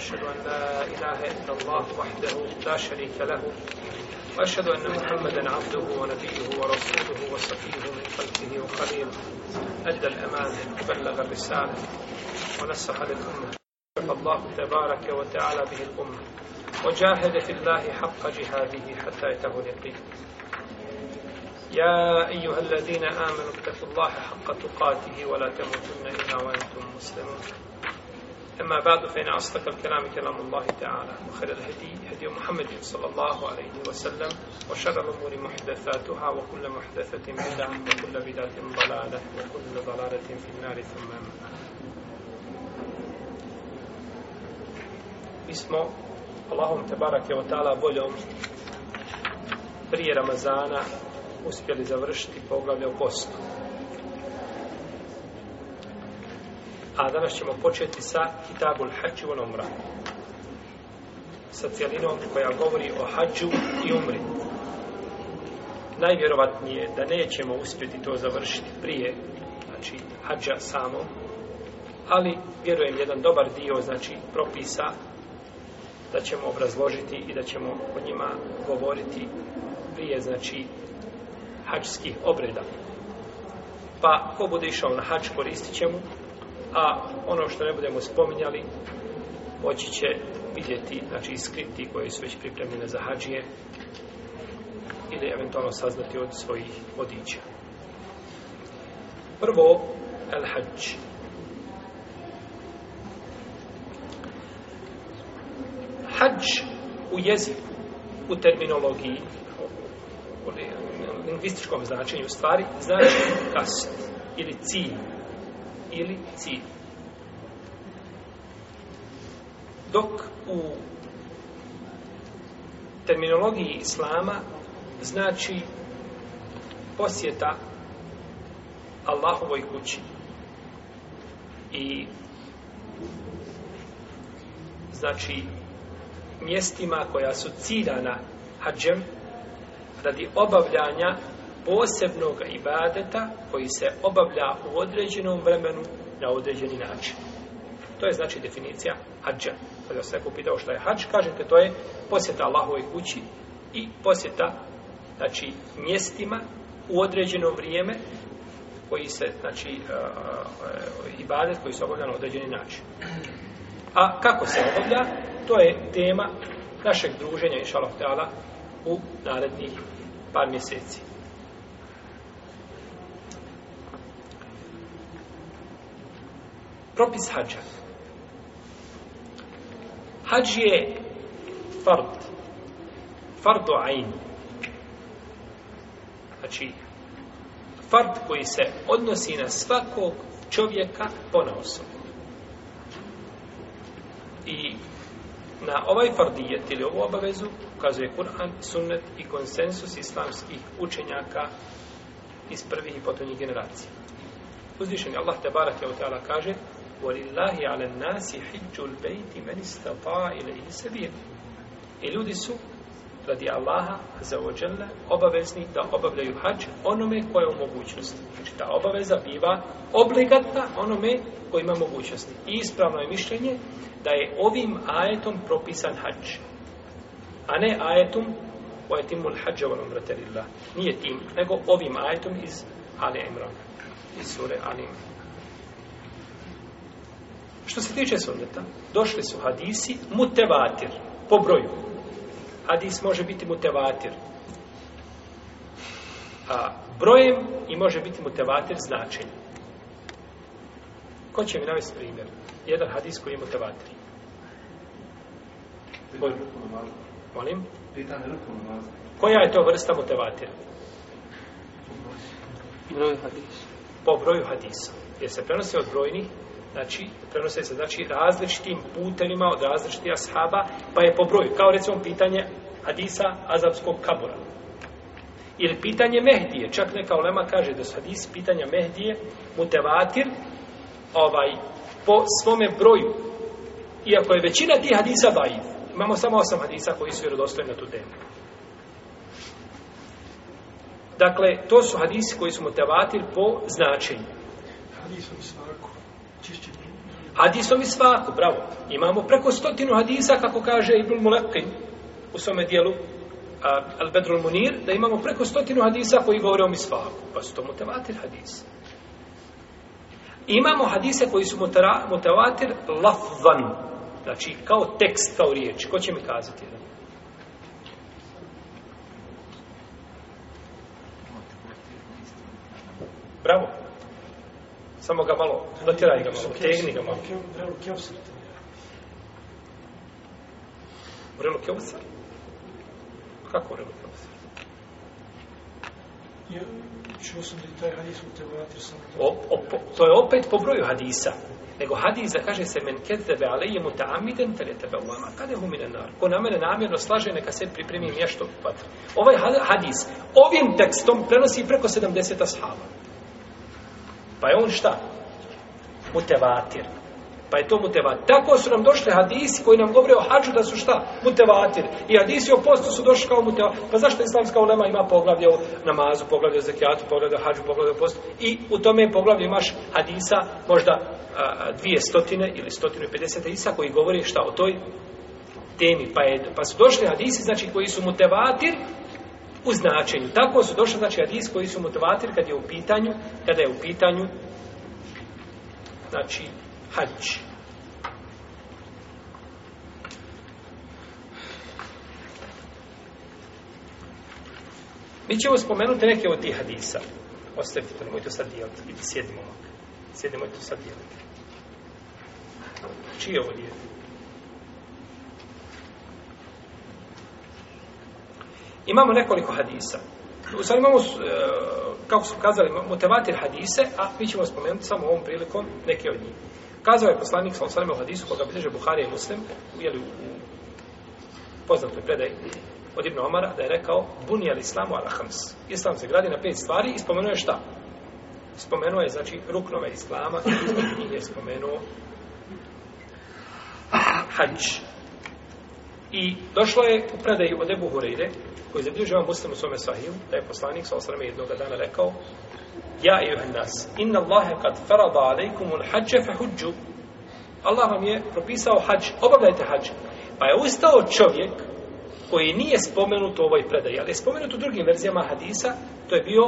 وأشهد أن لا إله إلا الله وحده لا شريك له وأشهد أن محمدا عبده ونبيه ورسوله وصفيه من خلقه وخليله أدى الأمانة وبلغ الرسالة ونصح للأمة الله تبارك وتعالى به الأمة وجاهد في الله حق جهاده حتى يتاه اليقين يا أيها الذين آمنوا اتقوا الله حق تقاته ولا تموتن إلا وأنتم مسلمون أما بعد فإن أصدق الكلام كلام الله تعالى وخير الهدي هدي محمد صلى الله عليه وسلم وشر الأمور محدثاتها وكل محدثة بدعة وكل بدعة ضلالة وكل ضلالة في النار ثم Mi اسمه Allahom تبارك وتعالى ta'ala في رمضان Ramazana uspjeli završiti poglavlje o postu. a danas ćemo početi sa Kitabul Hadži wal Umra. Sa cijelinom koja govori o hađu i umri. Najvjerovatnije da nećemo uspjeti to završiti prije, znači hađa samo, ali vjerujem jedan dobar dio, znači propisa, da ćemo obrazložiti i da ćemo o njima govoriti prije, znači, hađskih obreda. Pa, ko bude išao na hač, koristit ćemo, a ono što ne budemo spominjali, moći će vidjeti, znači iskriti koje su već pripremljene za hađije ili eventualno saznati od svojih vodiča. Prvo, el hađ. Hađ u jeziku, u terminologiji, u lingvističkom značenju stvari, znači kasno ili cilj ili cilj. Dok u terminologiji islama znači posjeta Allahovoj kući i znači mjestima koja su ciljana hađem radi obavljanja posebnog ibadeta koji se obavlja u određenom vremenu na određeni način. To je znači definicija hađa. Kada se neko pitao što je hađ, kažete to je posjeta Allahove kući i posjeta znači, mjestima u određeno vrijeme koji se, znači, uh, uh, ibadet koji se obavlja na određeni način. A kako se obavlja, to je tema našeg druženja, inša u narednih par mjeseci. propis hađa. Hađ je fard. Fard o ajn. Znači, fard koji se odnosi na svakog čovjeka ponosom. I na ovaj fardijet ili ovu obavezu ukazuje Kur'an, sunnet i konsensus islamskih učenjaka iz prvih i potonjih generacija. Uzvišen je Allah te barak je u teala kaže وَلِلَّهِ عَلَى النَّاسِ حِجُّ الْبَيْتِ مَنِ اسْتَطَعَ إِلَيْهِ سَبِيلٍ I ljudi su, radi Allaha, za ođele, obavezni da obavljaju hađ onome koje je u mogućnosti. Znači, ta obaveza biva obligatna onome koji ima mogućnosti. I ispravno je mišljenje da je ovim ajetom propisan hađ. A ne ajetom koje timu l-hađa u Nije tim, nego ovim ajetom iz Ali Imran, iz sure Ali Imran. Što se tiče sunneta, došli su hadisi mutevatir, po broju. Hadis može biti mutevatir. A brojem i može biti mutevatir značenje. Ko će mi navesti primjer? Jedan hadis koji je mutevatir. Molim? Koja je to vrsta mutevatira? Po broju hadisa. Po broju hadisa. Jer se prenosi od brojnih znači, prenose se znači, različitim putenima od različitih ashaba, pa je po broju. Kao recimo pitanje Hadisa Azapskog kabura. Ili pitanje Mehdije. Čak neka olema kaže da su Hadis pitanja Mehdije mutevatir ovaj, po svome broju. Iako je većina tih Hadisa bajiv. Imamo samo osam Hadisa koji su vjerodostojni na tu temu. Dakle, to su hadisi koji su motivatir po značenju. Hadisom svarak Hadisom i svaku, bravo. Imamo preko stotinu hadisa, kako kaže Ibn Mulekin u svome dijelu Al-Bedrul Al Munir, da imamo preko stotinu hadisa koji govore o misvaku. Pa su to mutavatir hadisa. Imamo hadise koji su mutara, mutavatir lafvan. Znači, kao tekst, kao riječ. Ko će mi kazati? Da? Bravo. Samo ga malo, dotiraj ga malo, tegni ga malo. Vrelo keusar. Kako vrelo keusar? Čuo sam da je taj hadis u tebi vratio sam. O, o, po, to je opet po broju hadisa. Nego hadisa kaže se men kezebe alejemu ta amiden tele tebe u lama. Kada je huminen nar? Ko na mene namjerno slaže, neka se pripremi mješto u patru. Ovaj hadis ovim tekstom prenosi preko 70 ashaba. Pa je on šta? Mutevatir. Pa je to mutevatir. Tako su nam došli hadisi koji nam govore o hađu da su šta? Mutevatir. I hadisi o postu su došli kao mutevatir. Pa zašto islamska ulema ima poglavlje o namazu, poglavlje o zakijatu, poglavlje o hađu, poglavlje o postu? I u tome poglavlje imaš hadisa možda a, dvije stotine ili stotinu i pedesete isa koji govori šta o toj temi. Pa, je, pa su došli hadisi znači koji su mutevatir u značenju. Tako su došli, znači, hadis koji su motivatir kada je u pitanju, kada je u pitanju, znači, hađ. Mi ćemo spomenuti neke od tih hadisa. Ostavite, nemojte to sad dijeliti, vidi, sjedimo ovako. Sjedimo i to sad dijeliti. Čije ovo dijeliti? imamo nekoliko hadisa. U stvari imamo, e, kako smo kazali, motivatir hadise, a mi ćemo spomenuti samo ovom prilikom neke od njih. Kazao je poslanik sa osvarima u hadisu koga bilježe Buharija i Muslim, ujeli u poznatoj predaj od Ibn Omara, da je rekao Bunijal Islamu ala hams. Islam se gradi na pet stvari i spomenuo je šta? Spomenuo je, znači, ruknove Islama i je spomenuo hađ. I došlo je u predaju od Ebu Hureyre, koji zabilježava muslim u svome sahiju, da je poslanik sa osrame jednog dana rekao Ja i juhan nas, inna Allahe kad farada alaikumun hađe fe huđu Allah vam je propisao hađ, obavljajte hađ. Pa je ustao čovjek koji nije spomenut u ovoj predaji, ali je spomenut u drugim verzijama hadisa, to je bio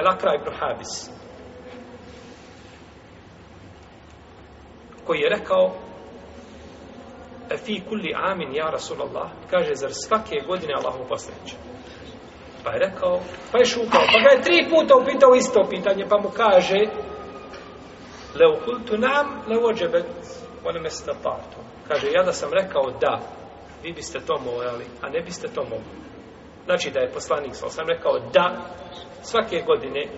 El Akra ibn Habis. Koji je rekao, E, fi kulli amin ja Rasulallah. Kaže, zar svake godine Allahu posljednje? Pa je rekao, pa je šukao, pa ga je tri puta upitao isto pitanje, pa mu kaže, leo kultu nam, leo džebet, one mesta partu. Kaže, ja da sam rekao da, vi biste to morali, a ne biste to mogli. Znači da je poslanik, sam, sam rekao da, svake godine,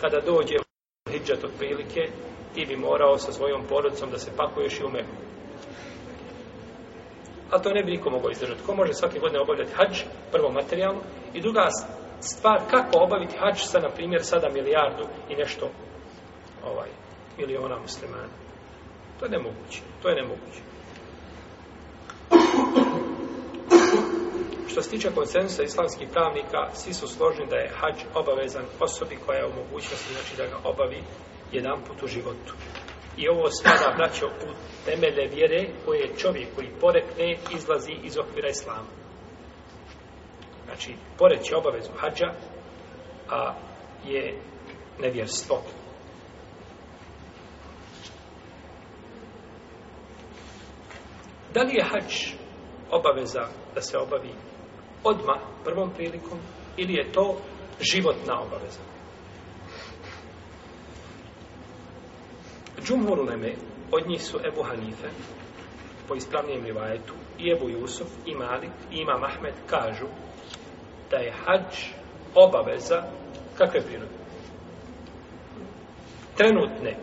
kada dođe hijđat od prilike, ti bi morao sa svojom porodicom da se pakuješ i u meku. A to ne bi niko mogao izdržati. Ko može svake godine obavljati hađ, prvo materijalno, i druga stvar, kako obaviti hađ sa, na primjer, sada milijardu i nešto ovaj, miliona muslimana. To je nemoguće. To je nemoguće. Što se tiče konsensusa islamskih pravnika, svi su složni da je hađ obavezan osobi koja je u mogućnosti, znači da ga obavi jedan put u životu. I ovo spada, braćo, u temele vjere koje je čovjek koji porekne izlazi iz okvira islama. Znači, poreć je obavezu hađa, a je nevjerstvo. Da li je hađ obaveza da se obavi odma prvom prilikom ili je to životna obaveza? Džumhur uleme, od njih su Ebu Hanife, po ispravnijem rivajetu, i Ebu Jusuf, i Malik, i Imam Ahmed, kažu da je hađ obaveza kakve prirode. Trenutne,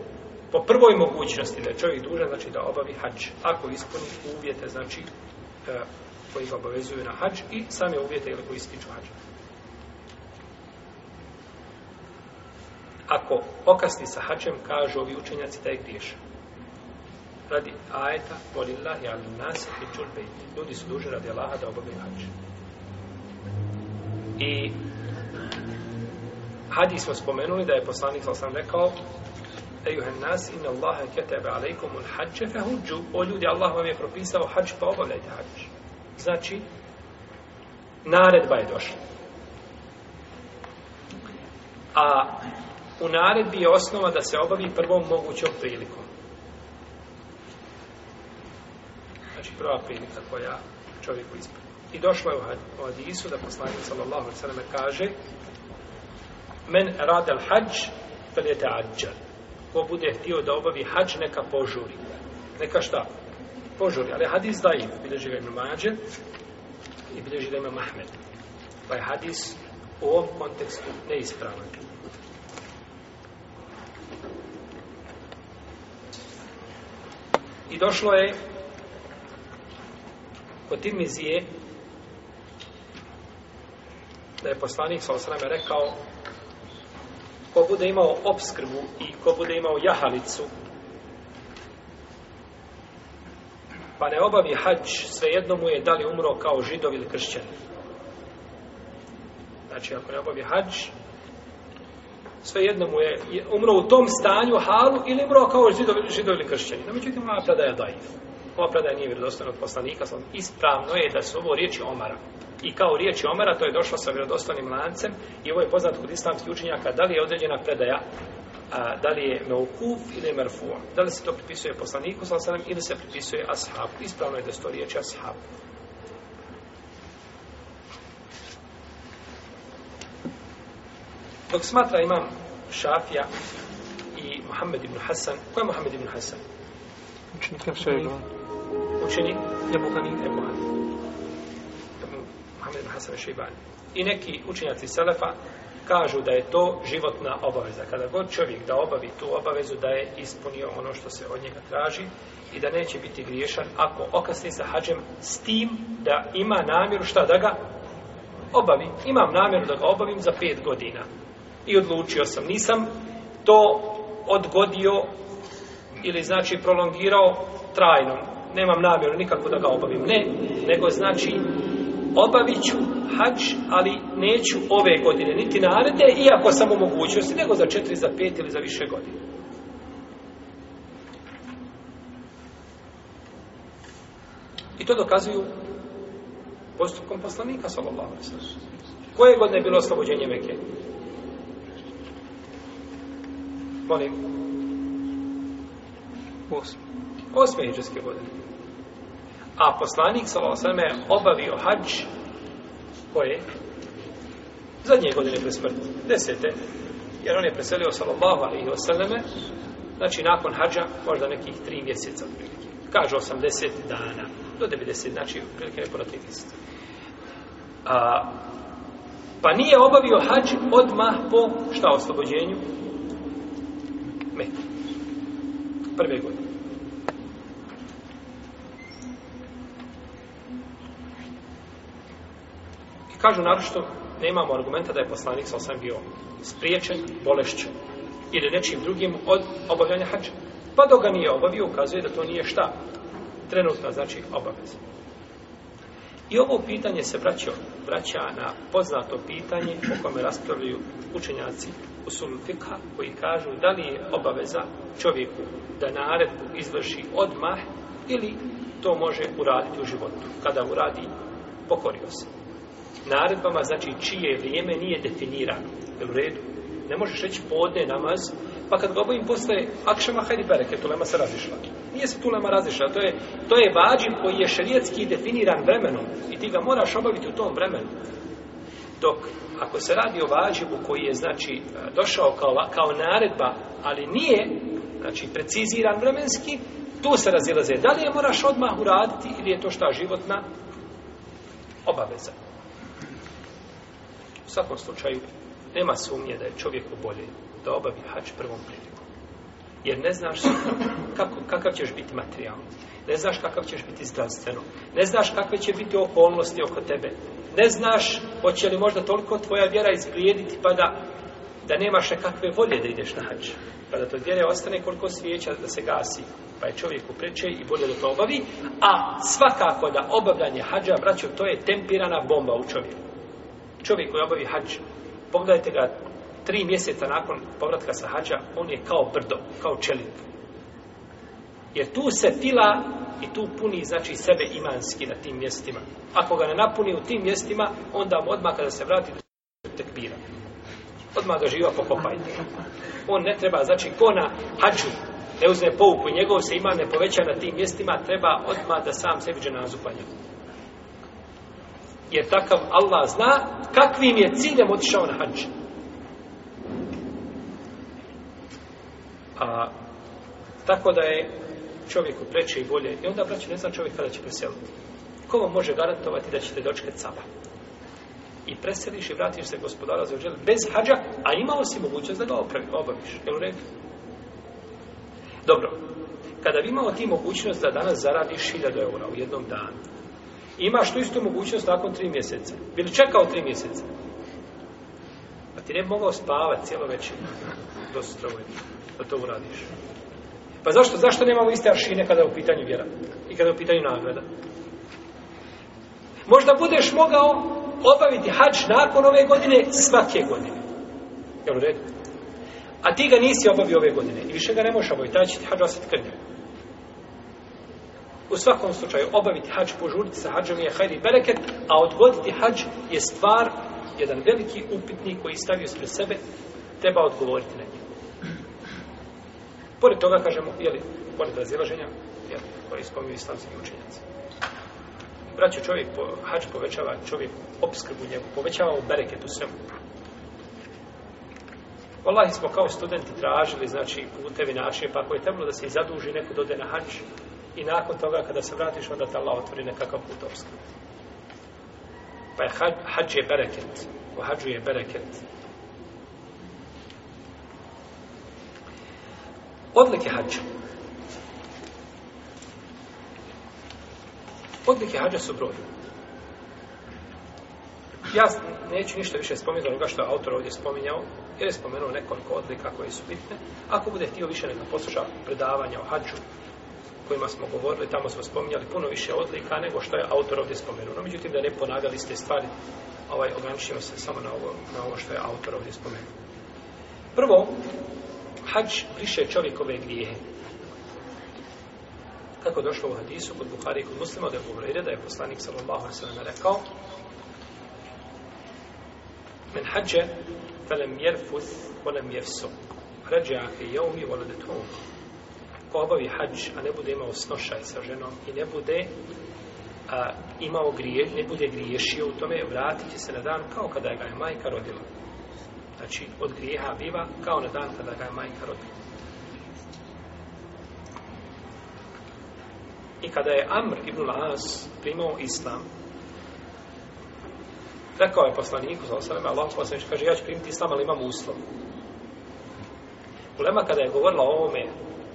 po prvoj mogućnosti da je čovjek dužan, znači da obavi hađ, ako ispuni uvjete, znači, eh, koji ga obavezuju na hađ i same uvjete ili koji ističu hađa. ako okasni sa hađem, kažu ovi učenjaci da je griješan. Radi ajeta, volillah, jan nas, hićul bejti. Ljudi su duže radi Allaha da obavljaju hađ. I hadis smo spomenuli da je poslanik sa sam rekao Ejuhem nas, inna Allahe ketebe alejkom un hađe fe huđu. O ljudi, Allah vam je propisao hađ, pa obavljajte hađ. Znači, naredba je došla. A U naredbi je osnova da se obavi prvom mogućom prilikom. Znači prva prilika koja čovjeku ispravlja. I došlo je u hadisu da poslanik sallallahu alaihi sallam kaže Men rad al hađ, fel je te ađar. Ko bude htio da obavi hađ, neka požuri. Neka šta? Požuri. Ali hadis daji, bilježi ga ima mađe i bilježi ga ima Mahmed. Pa ovaj je hadis u ovom kontekstu neispravan. I došlo je kod Tirmizije da je poslanik sa osrame rekao ko bude imao obskrbu i ko bude imao jahalicu pa ne obavi hađ svejedno mu je da li umro kao židov ili kršćan. Znači, ako ne obavi hađ, svejedno mu je, je umro u tom stanju, halu, ili umro kao židov, židov ili kršćani. No, međutim, ova predaja dajiv. Ova predaja nije vjerodostojna od poslanika, sam ispravno je da su ovo riječi Omara. I kao riječi Omara, to je došlo sa vjerodostojnim lancem i ovo je poznat kod islamskih učenjaka, da li je određena predaja a, da li je meukuf ili merfuo. Da li se to pripisuje poslaniku, sallam, ili se pripisuje ashab. Ispravno je da su to riječi ashab. Dok smatra imam Šafija i Mohamed ibn Hasan. Ko je Mohamed ibn Hasan? Učenik je Šafija. Učenik? Ebu Hanin. Ebu Mohamed ibn Hasan Šeibani. I neki učenjaci Selefa kažu da je to životna obaveza. Kada god čovjek da obavi tu obavezu, da je ispunio ono što se od njega traži i da neće biti griješan ako okasni sa hađem s tim da ima namjeru šta da ga obavi. Imam namjeru da ga obavim za pet godina i odlučio sam. Nisam to odgodio ili znači prolongirao trajno. Nemam namjeru nikako da ga obavim. Ne, nego znači obavit ću hač, ali neću ove godine, niti naredne, iako sam omogućio se, nego za četiri, za pet ili za više godine. I to dokazuju postupkom poslanika, sallallahu alaihi sallam. Koje godine je bilo oslobođenje Mekije? Molim. Osme. Osme hijđarske godine. A poslanik, s.a.v. je obavio hađ koje zadnje godine pre smrti, desete, jer on je preselio sallallahu alaihi wasallam, znači nakon hađa, možda nekih tri mjeseca, kaže 80 dana, do 90, znači prilike nekona tri mjeseca. A, pa nije obavio hađ odmah po šta oslobođenju, Mekke. Prve godine. I kažu naročito, nemamo argumenta da je poslanik sa osam bio spriječen, bolešćen ili nečim drugim od obavljanja hađa. Pa dok ga nije obavio, ukazuje da to nije šta. Trenutna znači obaveza. I ovo pitanje se vraća, vraća na poznato pitanje o kome raspravljaju učenjaci usulu fikha koji kažu da li je obaveza čovjeku da naredbu izvrši odmah ili to može uraditi u životu. Kada uradi, pokorio se. Naredbama znači čije vrijeme nije definirano. Je u redu? Ne možeš reći podne namaz, pa kad ga obavim postoje akšama hajdi bereke, tulema se razišla. Nije se tulema razišla, to je, to je vađim koji je šerijetski definiran vremenom i ti ga moraš obaviti u tom vremenu. Dok, ako se radi o vađibu koji je, znači, e, došao kao, kao naredba, ali nije, znači, preciziran vremenski, tu se razilaze. Da li je moraš odmah uraditi ili je to šta životna obaveza? U svakom slučaju, nema sumnje da je čovjeku bolje da obavi hač prvom priliku jer ne znaš kako, kakav ćeš biti materijalno, ne znaš kakav ćeš biti zdravstveno, ne znaš kakve će biti okolnosti oko tebe, ne znaš hoće li možda toliko tvoja vjera izgrijediti pa da, da nemaš nekakve volje da ideš na hač, pa da to vjere ostane koliko svijeća da se gasi, pa je čovjek upreće i bolje da to obavi, a svakako da obavljanje hađa, braćo, to je tempirana bomba u čovjeku. Čovjek koji obavi hađ, pogledajte ga tri mjeseca nakon povratka sa hađa, on je kao brdo, kao čelik. Jer tu se fila i tu puni, znači, sebe imanski na tim mjestima. Ako ga ne napuni u tim mjestima, onda mu odmah kada se vrati, tek bira. Odmah ga živa pokopajte. On ne treba, znači, ko na hađu ne uzme pouku, njegov se ima ne poveća na tim mjestima, treba odmah da sam sebi dženazu panju. Jer takav Allah zna kakvim je ciljem otišao na hađu. A, tako da je čovjeku preče i bolje. I onda, braće, ne znam čovjek kada će preseliti. Ko vam može garantovati da ćete dočekati caba? I preseliš i vratiš se gospodara za ođele bez hađa, a imao si mogućnost da ga opravi, obaviš. Je u redu? Dobro. Kada bi imao ti mogućnost da danas zaradiš 1000 eura u jednom danu, imaš tu istu mogućnost nakon tri mjeseca. Bili čekao tri mjeseca ti ne bi mogao spavati cijelo večer do strove, da to uradiš. Pa zašto, zašto nemamo iste aršine kada je u pitanju vjera i kada je u pitanju nagrada? Možda budeš mogao obaviti hač nakon ove godine svake godine. Jel u redu? A ti ga nisi obavio ove godine i više ga ne možeš obaviti, taj će ti hač ostati krnje. U svakom slučaju, obaviti hač, požuriti sa hađom je hajri bereket, a odgoditi hač je stvar jedan veliki upitnik koji stavio spred sebe, treba odgovoriti na njih. Pored toga, kažemo, jeli, pored razilaženja, jeli, koji ispomio islamski učenjac. Braćo čovjek, po, hač povećava čovjek obskrbu njegu, povećava mu bereket u svemu. Allah smo kao studenti tražili, znači, putevi naše, pa ako je trebalo da se i zaduži, neko dode na hač, i nakon toga, kada se vratiš, onda ta Allah otvori nekakav put obskrbu pa je hađ, hađ je bereket o hađu je bereket odlike hađa odlike hađa su broj ja neću ništa više spominjati onoga što je autor ovdje spominjao jer je spomenuo nekoliko odlika koje su bitne ako bude htio više neka posluša predavanja o hađu kojima smo govorili, tamo smo spominjali puno više odlika nego što je autor ovdje spomenuo. No, međutim, da ne ponagali ste stvari, ovaj, ograničimo se samo na ovo, na ovo što je autor ovdje spomenuo. Prvo, hađ briše čovjekove grijehe. Kako došlo u hadisu kod Buhari i kod muslima, da je govorio da je poslanik sallallahu alaihi sallam rekao Men hađe, felem jerfuth, volem jefsu. Ređa ke jeumi, voledet umu ko obavi hađ, a ne bude imao snošaj sa ženom i ne bude a, imao grije, ne bude griješio u tome, vratit će se na dan kao kada ga je majka rodila. Znači, od grijeha biva kao na dan kada ga je majka rodila. I kada je Amr ibn Laz primao islam, rekao je poslaniku, za osvrame, Allah poslanič, kaže, ja ću primiti islam, ali imam uslov. Ulema kada je govorila o ovome,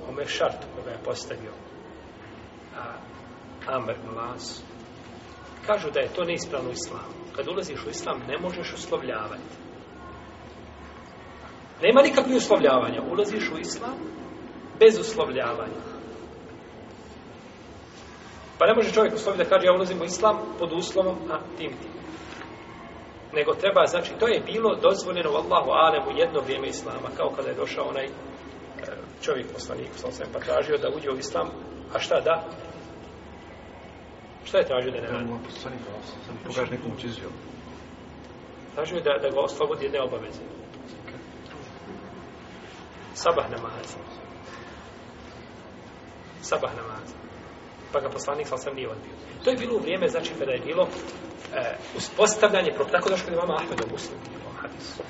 ome šartu koga je postavio a, Amr Nulaz kažu da je to neispravno u islamu kad ulaziš u islam ne možeš uslovljavati nema nikakvih uslovljavanja ulaziš u islam bez uslovljavanja pa ne može čovjek uslovljati da kaže ja ulazim u islam pod uslovom a tim tim nego treba, znači to je bilo dozvoljeno u Allahu Alemu jedno vrijeme Islama, kao kada je došao onaj čovjek poslanik, poslanik sam pa tražio da uđe u islam, a šta da? Šta je tražio da ne radi? Poslanik, sam pogaš nekom učizio. Tražio je da, da ga oslobodi jedne obaveze. Sabah namaz. Sabah namaz. Pa ga poslanik sam sam nije odbio. To je bilo u vrijeme, znači, kada je bilo e, uspostavljanje propisa. Tako daš kada je vama Ahmedov uslovio hadisu.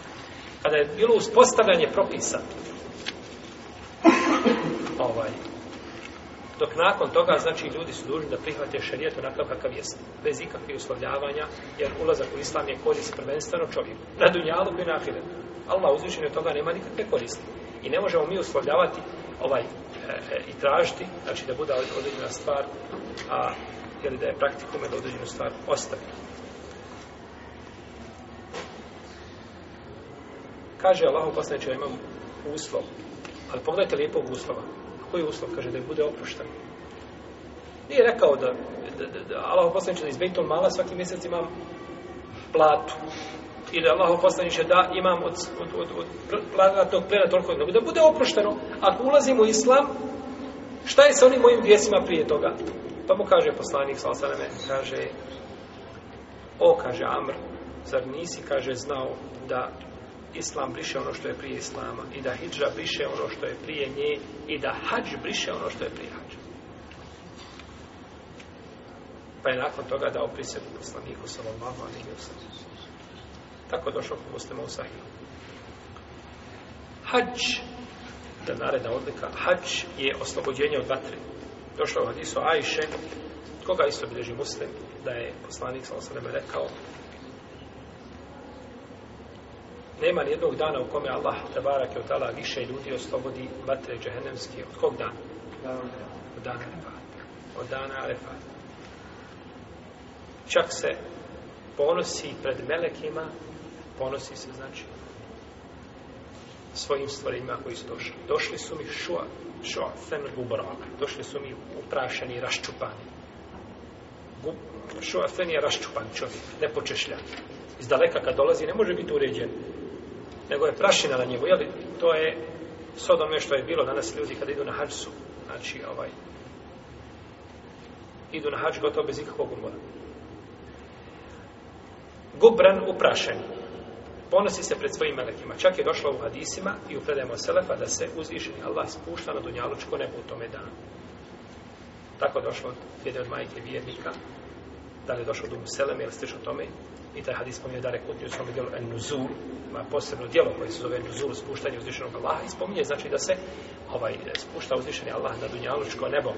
Kada je bilo uspostavljanje propisa, ovaj, dok nakon toga, znači, ljudi su dužni da prihvate šarijet onakav kakav jest, bez ikakvih uslovljavanja, jer ulazak u islam je kodis prvenstveno čovjek. Na dunjalu koji nahire. Allah uzvišen toga nema nikakve koristi. I ne možemo mi uslovljavati ovaj, e, e, i tražiti, znači da bude određena stvar, a ili da je praktikume da određenu stvar ostavi. Kaže Allah u posljednjeću imam uslov Ali pogledajte lijepog uslova. Koji uslov kaže da bude oprošten? Nije rekao da, da, da, da Allah poslanič da izbej to mala svaki mjesec imam platu. I da Allah poslanič da imam od, od, od, od plana tog plena toliko jednog. Da bude oprošteno. Ako ulazim u islam, šta je sa onim mojim vjesima prije toga? Pa mu kaže poslanik, sal sveme, kaže, o, kaže Amr, zar nisi, kaže, znao da islam briše ono što je prije islama i da hijdža briše ono što je prije nje i da hađ briše ono što je prije hađa. Pa je nakon toga dao prisjedu poslaniku sallallahu alaihi wa sallam. Tako je došao kako ste sahiju. Hađ, da naredna odlika, hađ je oslobođenje od vatre. Došao u hadisu Ajše, koga isto bileži muslim, da je poslanik sallallahu alaihi wa sallam rekao, Nema ni jednog dana u kome Allah te barake od tala više ljudi oslobodi vatre džehennemske. Od kog dana? Od dana Arefata. Od dana Arefata. Čak se ponosi pred melekima, ponosi se znači svojim stvarima koji su došli. Došli su mi šua, šua, fen gubra. Došli su mi uprašeni, raščupani. Gub, šua, fen je raščupan čovjek, nepočešljan. Iz daleka kad dolazi ne može biti uređen nego je prašina na njemu, jel? To je s odome što je bilo danas ljudi kada idu na hađsu, znači ovaj, idu na hađ gotovo bez ikakvog umora. Gubran uprašen, ponosi se pred svojim melekima. Čak je došlo u hadisima i u predajemo Selefa da se uzvišeni Allah spušta na Dunjalučko nebo u tome danu. Tako je došlo od jedne od majke vjernika, da li je došlo do Museleme ili stiš o tome, I taj hadis spominje Dare Kutni u svom djelu Nuzul, ima posebno djelo koje se zove Nuzul, spuštanje uzvišenog Allaha. I spominje znači da se ovaj, spušta uzvišeni Allah na dunjalučko nebo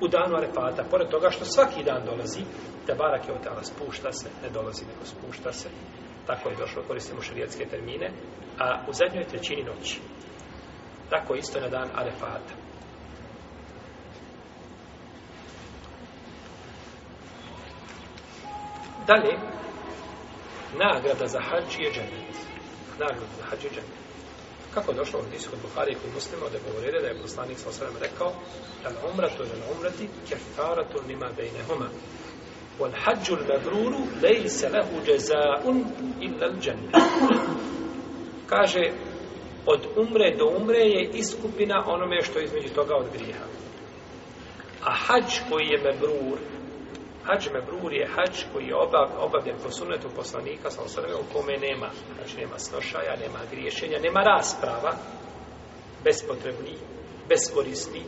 u danu Arefata, pored toga što svaki dan dolazi, da barak je otala, spušta se, ne dolazi, nego spušta se. Tako je došlo, koristimo šarijetske termine. A u zadnjoj trećini noći, tako isto na dan Arefata. Dalje, nagrada za hađ je džennet. Nagrada za hađ je džennet. Kako je došlo u hadisu kod Buhari i kod muslima da je govorili da je poslanik sa osvrame rekao da na umratu je na umrati kefaratu nima bejnehuma. Wal hađu l-madruru lejl se lehu džezaun illa l-đenne. Kaže od umre do umre je iskupina onome što je između toga od grija. A hađ koji je mebrur Hadž mebrur je hadž koji je obav, obavljen po sunnetu poslanika sa osrme u kome nema, znači nema snošaja, nema griješenja, nema rasprava, bespotrebni, beskorisni,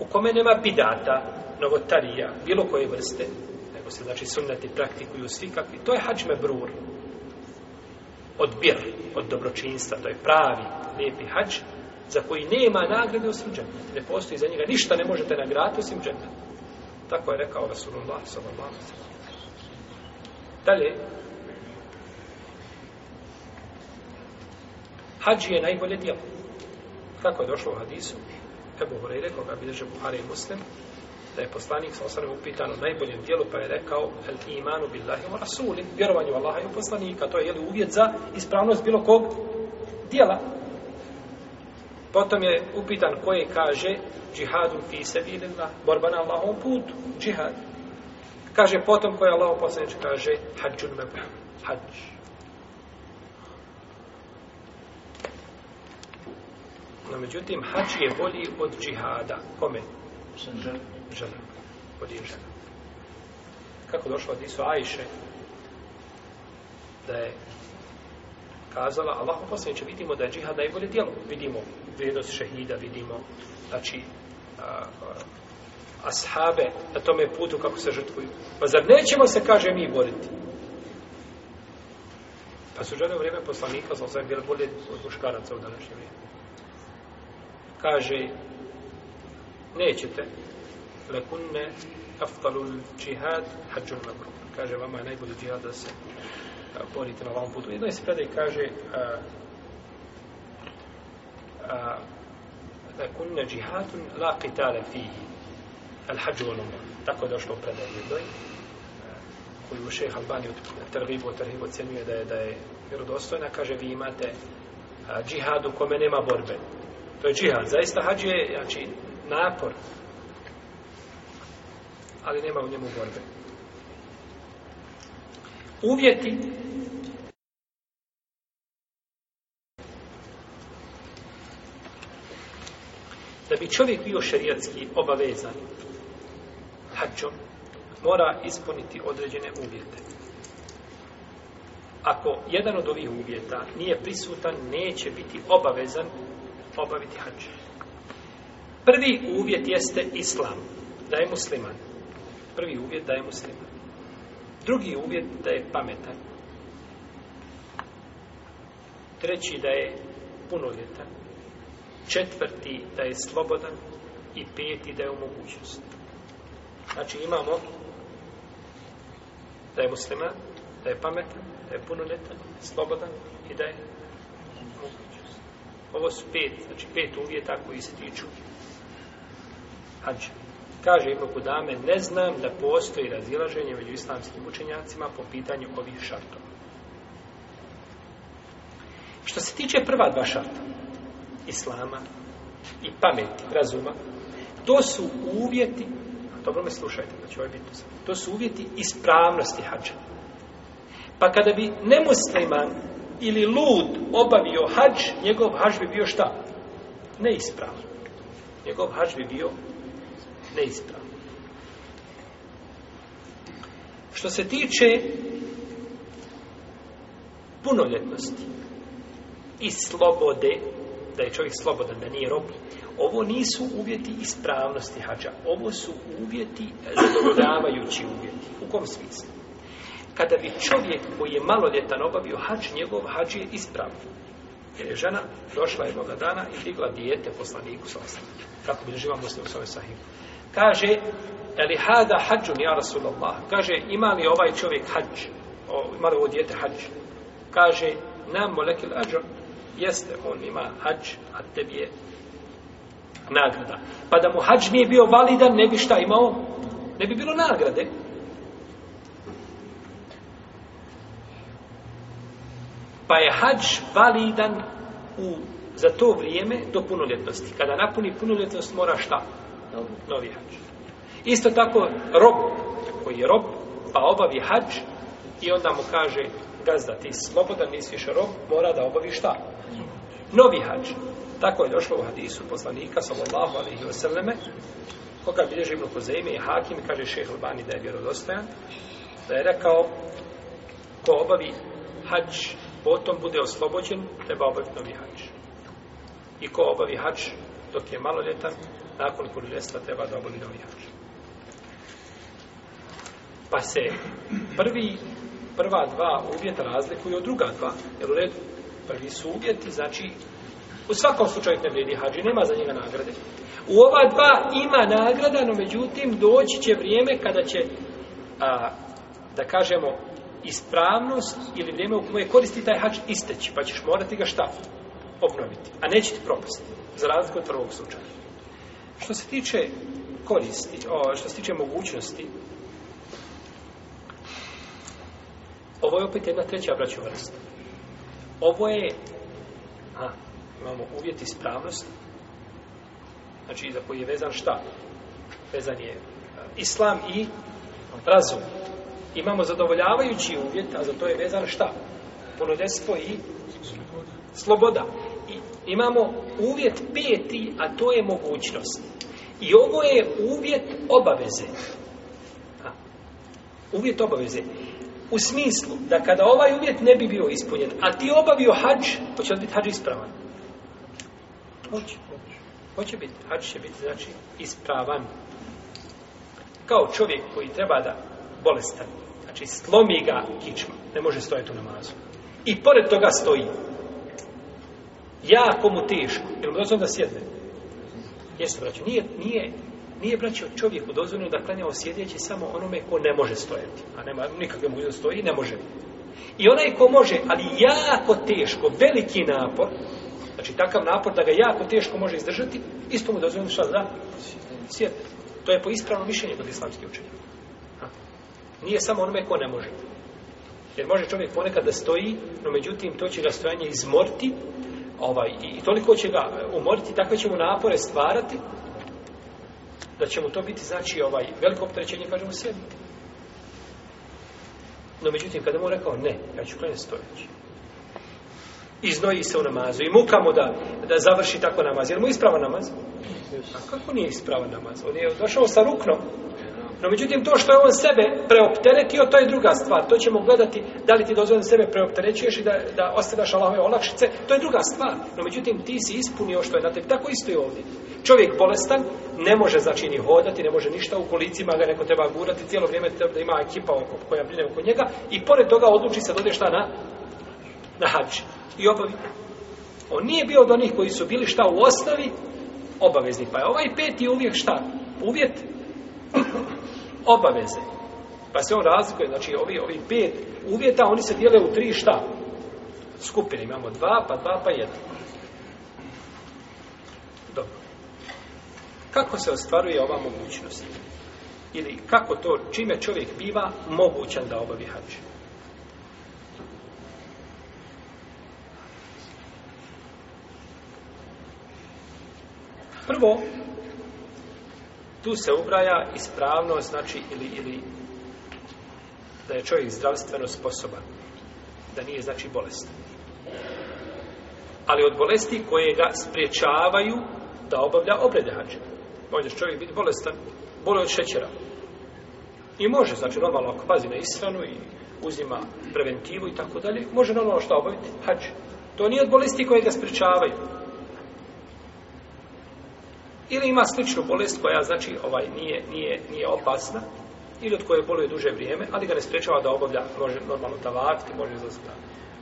u kome nema bidata, novotarija, bilo koje vrste, nego se znači sunneti praktikuju svi kakvi, to je hadž mebrur. Od bir, od dobročinstva, to je pravi, lijepi hadž, za koji nema nagrade osim džennet. Ne postoji za njega ništa, ne možete nagrati osim džennet. Tako je rekao Rasulullah sallallahu alejhi ve Dalje Hadži je najbolje djelo. Kako je došlo u hadisu? Ebu Hureyre, koga bilježe Buhari i Muslim, da je poslanik sa osanem upitan o najboljem dijelu, pa je rekao el imanu billahi wa rasuli, vjerovanju Allaha i poslanika, to je jeli uvjet za ispravnost bilo kog dijela. Potom je upitan koje kaže džihadun fi sebilinna, borba na Allahom putu, džihad. Kaže potom koje Allah posljednič kaže hađun mebu, hađ. No međutim, hađ je bolji od džihada. Kome? Žena. Bolji je žena. Kako došlo od Isu Ajše? Da je kazala, Allah posljednič, vidimo da je džihad najbolje djelo. Vidimo vrijednost šehida vidimo, znači, a, a, ashabe na tome putu kako se žrtvuju. Pa zar nećemo se, kaže, mi boriti? Pa su žene u vrijeme poslanika, znači, sam bila bolje od muškaraca u današnje vrijeme. Kaže, nećete, lekunne aftalul džihad hađun mabrum. Kaže, vama je najbolji džihad da se a, borite na ovom putu. Jedno je se predaj, kaže, a, da kunne džihatun la qitala fihi al hađu al umra tako je došlo u predaju jednoj koju šeha Albani od Targibu od Targibu ocenjuje da je, da je vjerodostojna kaže vi imate a, džihad u kome nema borbe to je džihad, zaista hađu je znači, napor ali nema u njemu borbe uvjeti da bi čovjek bio šarijatski obavezan hađom, mora ispuniti određene uvjete. Ako jedan od ovih uvjeta nije prisutan, neće biti obavezan obaviti hađ. Prvi uvjet jeste islam, da je musliman. Prvi uvjet da je musliman. Drugi uvjet da je pametan. Treći da je punovjetan četvrti da je slobodan i peti da je u mogućnosti. Znači imamo da je muslima, da je pametan, da je punoletan, slobodan i da je mogućnosti. Ovo su pet, znači pet uvjeta koji se tiču hađa. Kaže Ibn Kudame, ne znam da postoji razilaženje među islamskim učenjacima po pitanju ovih šartova. Što se tiče prva dva šarta, islama i pameti, razuma, to su uvjeti, dobro me slušajte, da pa će ovaj biti to su uvjeti ispravnosti hađa. Pa kada bi nemusliman ili lud obavio hađ, njegov hađ bi bio šta? Neispravan. Njegov hađ bi bio neispravan. Što se tiče punoljetnosti i slobode, da je čovjek slobodan, da nije rob. Ovo nisu uvjeti ispravnosti hađa. Ovo su uvjeti e, zadovoljavajući uvjeti. U kom smislu? Kada bi čovjek koji je maloljetan obavio hađ, njegov hađ je ispravno. Jer je žena došla jednog dana i digla dijete poslaniku sa osam. Kako bi živa muslim u svojoj sahimu. Kaže, ali hada hađun ja Rasulallah. Kaže, ima li ovaj čovjek hađ? O, ima li ovo dijete hađ? Kaže, nam molekil ađun jeste, on ima hađ, a tebi je nagrada. Pa da mu hađ nije bio validan, ne bi šta imao? Ne bi bilo nagrade. Pa je hađ validan u, za to vrijeme do punoljetnosti. Kada napuni punoljetnost, mora šta? Novi hađ. Isto tako rob, koji je rob, pa obavi hađ i onda mu kaže gazda, ti slobodan, nisi više rob, mora da obavi šta? Novi hađ. Tako je došlo u hadisu poslanika, sallallahu alaihi wa sallame, koga bilježi Ibn Kuzeyme i Hakim, kaže šeheh Albani da je vjerodostojan, da je rekao, ko obavi hađ, potom bude oslobođen, treba obaviti novi hađ. I ko obavi hađ, dok je maloljetan, nakon punoljetstva treba da obavi novi hađ. Pa se prvi prva dva uvjeta razlikuju od druga dva. Jer u redu, prvi su uvjeti, znači, u svakom slučaju ne vredi hađi, nema za njega nagrade. U ova dva ima nagrada, no međutim, doći će vrijeme kada će, a, da kažemo, ispravnost ili vrijeme u koje koristi taj hađ isteći, pa ćeš morati ga šta obnoviti, a neće ti propustiti, za razliku od prvog slučaja. Što se tiče koristi, o, što se tiče mogućnosti, Ovo je opet jedna treća braćo vrsta. Ovo je, a, imamo uvjet ispravnosti, znači za koji je vezan šta? Vezan je eh, islam i razum. Imamo zadovoljavajući uvjet, a za to je vezan šta? Ponudestvo i sloboda. I imamo uvjet peti, a to je mogućnost. I ovo je uvjet obaveze. A, uvjet obaveze. Uvjet obaveze. U smislu da kada ovaj uvjet ne bi bio ispunjen, a ti obavio hađ, hoće li biti hađ ispravan? Hoće. Hoće biti. Hađ će biti, znači, ispravan. Kao čovjek koji treba da bolestan, znači slomi ga kičma, ne može stojati u namazu. I pored toga stoji. Jako mu teško. Jel mu dozvan da sjedne? Jesu, braću, nije, nije, Nije braćo čovjeku dozvoljeno da klanja o sjedeći samo onome ko ne može stojati. A nema nikakve mogućnosti stoji i ne može. I onaj ko može, ali jako teško, veliki napor, znači takav napor da ga jako teško može izdržati, isto mu dozvoljeno šta da sjede. To je po ispravnom mišljenju kod islamskih učenja. Nije samo onome ko ne može. Jer može čovjek ponekad da stoji, no međutim to će ga stojanje izmorti, ovaj, i, i toliko će ga umoriti, takve će mu napore stvarati, da će mu to biti znači ovaj veliko opterećenje kaže mu sjedite no međutim kada mu rekao ne ja ću klanjati stojeći iznoji se u namazu i muka mu da, da završi tako namaz jer mu je ispravan namaz a kako nije ispravan namaz on je došao sa ruknom No, međutim, to što je on sebe preopteretio, to je druga stvar. To ćemo gledati, da li ti dozvodim sebe preopterećuješ i da, da ostavaš Allahove olakšice, to je druga stvar. No, međutim, ti si ispunio što je na tebi. Tako isto je ovdje. Čovjek bolestan, ne može znači ni hodati, ne može ništa u kolicima, ga neko treba gurati, cijelo vrijeme treba da ima ekipa oko, koja brine oko njega i pored toga odluči se dodje šta na, na hač. I obavi. On nije bio od onih koji su bili šta u osnovi obaveznih. Pa je ovaj peti uvijek šta? Uvjet obaveze. Pa se on razlikuje, znači ovi, ovi pet uvjeta, oni se dijele u tri šta? Skupine, imamo dva, pa dva, pa jedan. Dobro. Kako se ostvaruje ova mogućnost? Ili kako to, čime čovjek biva mogućan da obavi hađe? Prvo, tu se ubraja ispravnost, znači, ili, ili da je čovjek zdravstveno sposoban, da nije, znači, bolest. Ali od bolesti koje ga spriječavaju da obavlja obrede hađe. Možeš čovjek biti bolestan, bolje od šećera. I može, znači, normalno, ako pazi na ishranu i uzima preventivu i tako dalje, može normalno što obaviti hađe. To nije od bolesti koje ga spriječavaju ili ima sličnu bolest koja znači ovaj nije nije nije opasna ili od koje boluje duže vrijeme, ali ga ne sprečava da obavlja može normalno tavaf, ti može zasta.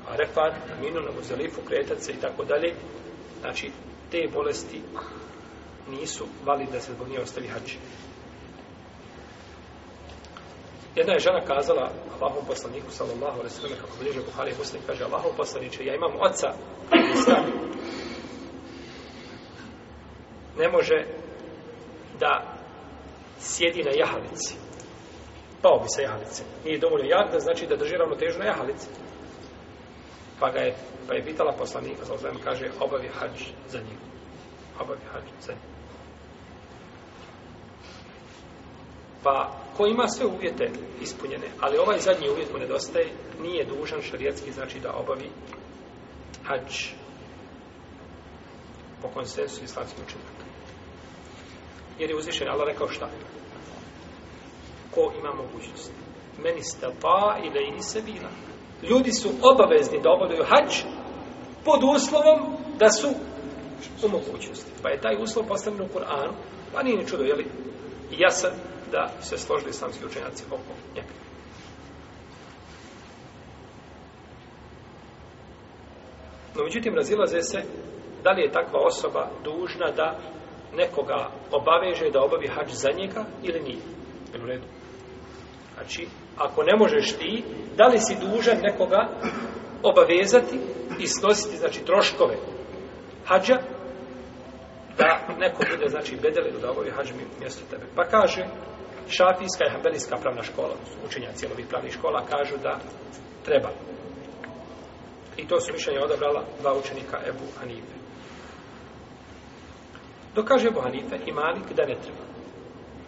A refat, minu na muzelifu, kretat se i tako dalje. Znači, te bolesti nisu validne da se zbog nije ostavi hači. Jedna je žena kazala Allahom poslaniku, sallallahu alaihi sallam, kako bliže Buhari i Muslim, kaže Allahom poslaniče, ja imam oca, ne može da sjedi na jahalici. Pao bi sa jahalice. Nije dovoljno jak da znači da drži ravnotežu na jahalici. Pa ga je, pa je pitala poslanika, sa ozvem, kaže, obavi hađ za njim. Obavi hađ za njim. Pa, ko ima sve uvjete ispunjene, ali ovaj zadnji uvjet mu nedostaje, nije dužan šarijetski, znači da obavi hađ po konsensu islamskih učenjaka jer je uzvišen Allah rekao šta? Ko ima mogućnost? Meni ste pa ili ini se bila. Ljudi su obavezni da obavljaju hađ pod uslovom da su u mogućnosti. Pa je taj uslov postavljen u Kur'anu, pa nije ni čudo, jeli? I ja sam da se složili islamski učenjaci oko njega. No, međutim, razilaze se da li je takva osoba dužna da nekoga obaveže da obavi hađ za njega ili nije? Jel u redu? Znači, ako ne možeš ti, da li si dužan nekoga obavezati i snositi, znači, troškove hađa, da neko bude, znači, bedelen da obavi hađ mjesto tebe? Pa kaže, šafijska i hambelijska pravna škola, učenja cijelovih pravnih škola, kažu da treba. I to su mišljenje odabrala dva učenika Ebu Hanife. Dok kaže Ebu Hanife i Malik da ne treba.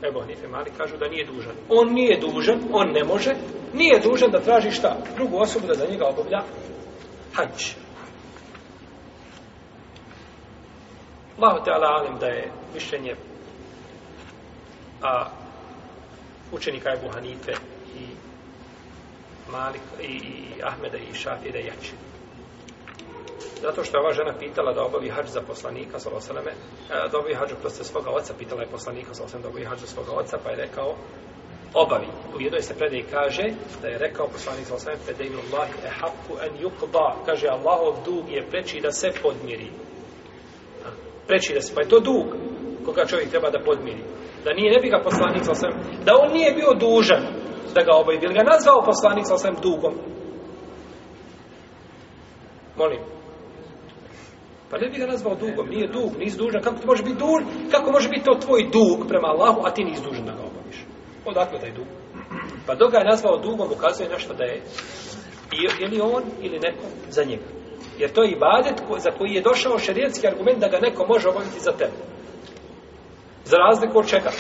Ebu Hanife i Malik kažu da nije dužan. On nije dužan, on ne može, nije dužan da traži šta? Drugu osobu da za njega obavlja hađ. Allah te ala alim da je mišljenje a, učenika Ebu Hanife i Malik i, i Ahmeda i Šafira jače. Zato što je ova žena pitala da obavi hađ za poslanika, sa osaleme, e, da obavi hađ oproste svoga oca, pitala je poslanika, sa osaleme, da obavi hađ za svoga oca, pa je rekao, obavi. U jednoj se predaj kaže da je rekao poslanik sa osaleme, predajnu Allah e haku en yukba, kaže Allahov dug je preči da se podmiri. Preči da se, pa je to dug koga čovjek treba da podmiri. Da nije, ne bi ga poslanik sa osaleme, da on nije bio dužan da ga obavi, bi ga nazvao poslanik sa osaleme dugom. Molim, Pa ne bi ga nazvao dugom, nije dug, nis dužan, kako ti može biti dug, kako može biti to tvoj dug prema Allahu, a ti nis dužan da ga obaviš. Odakle taj dug? Pa dok ga je nazvao dugom, ukazuje nešto da je ili on ili neko za njega. Jer to je ibadet za koji je došao šerijetski argument da ga neko može obaviti za tebe. Za razliku od čega?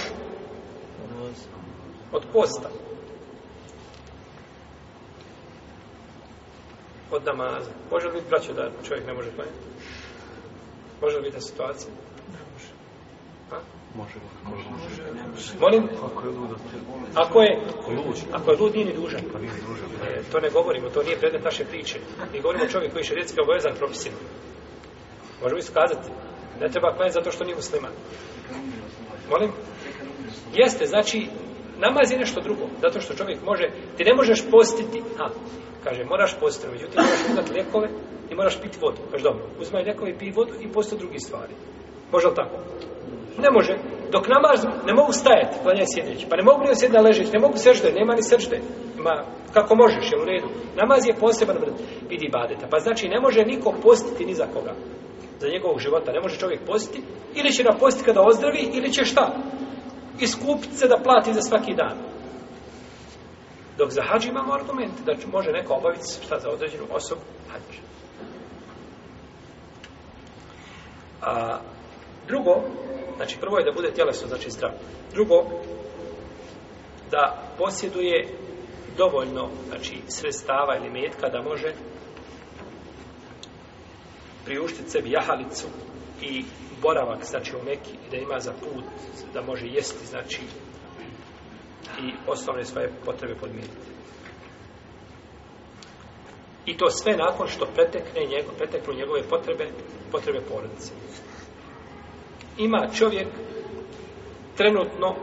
Od posta. Od namaza. Može li biti braćo da čovjek ne može planjati? Može biti ta situacija? Može. Može. Molim? Ako je lud, ako je, ako je lud, nije ni dužan. Pa nije dužan. E, to ne govorimo, to nije predmet naše priče. Mi govorimo o čovjeku koji je šerijetski obavezan propisima. Može mi kazati? Ne treba klanjati zato što nije musliman. Molim? Jeste, znači, namaz je nešto drugo. Zato što čovjek može, ti ne možeš postiti, a, Kaže, moraš postiti, međutim, moraš uzmati lijekove i moraš piti vodu. Kaže, dobro, uzmaj lijekove i pij vodu i postoji drugi stvari. Može li tako? Ne može. Dok namaz, ne mogu stajati, klanjaj sjedeći. Pa ne mogu li sjedna ležeći, ne mogu sržde, nema ni sržde. Ima, kako možeš, je u redu. Namaz je poseban, vidi badeta. Pa znači, ne može niko postiti ni za koga. Za njegovog života ne može čovjek postiti. Ili će na posti kada ozdravi, ili će šta? Iskupiti se da plati za svaki dan. Dok za hađ imamo argument da može neko obaviti šta za određenu osobu hađ. A, drugo, znači prvo je da bude tjelesno, znači zdrav. Drugo, da posjeduje dovoljno znači, sredstava ili metka da može priuštiti sebi jahalicu i boravak, znači u Meki, da ima za put, da može jesti, znači i osnovne svoje potrebe podmiriti. I to sve nakon što pretekne njego, preteknu njegove potrebe, potrebe porodice. Ima čovjek trenutno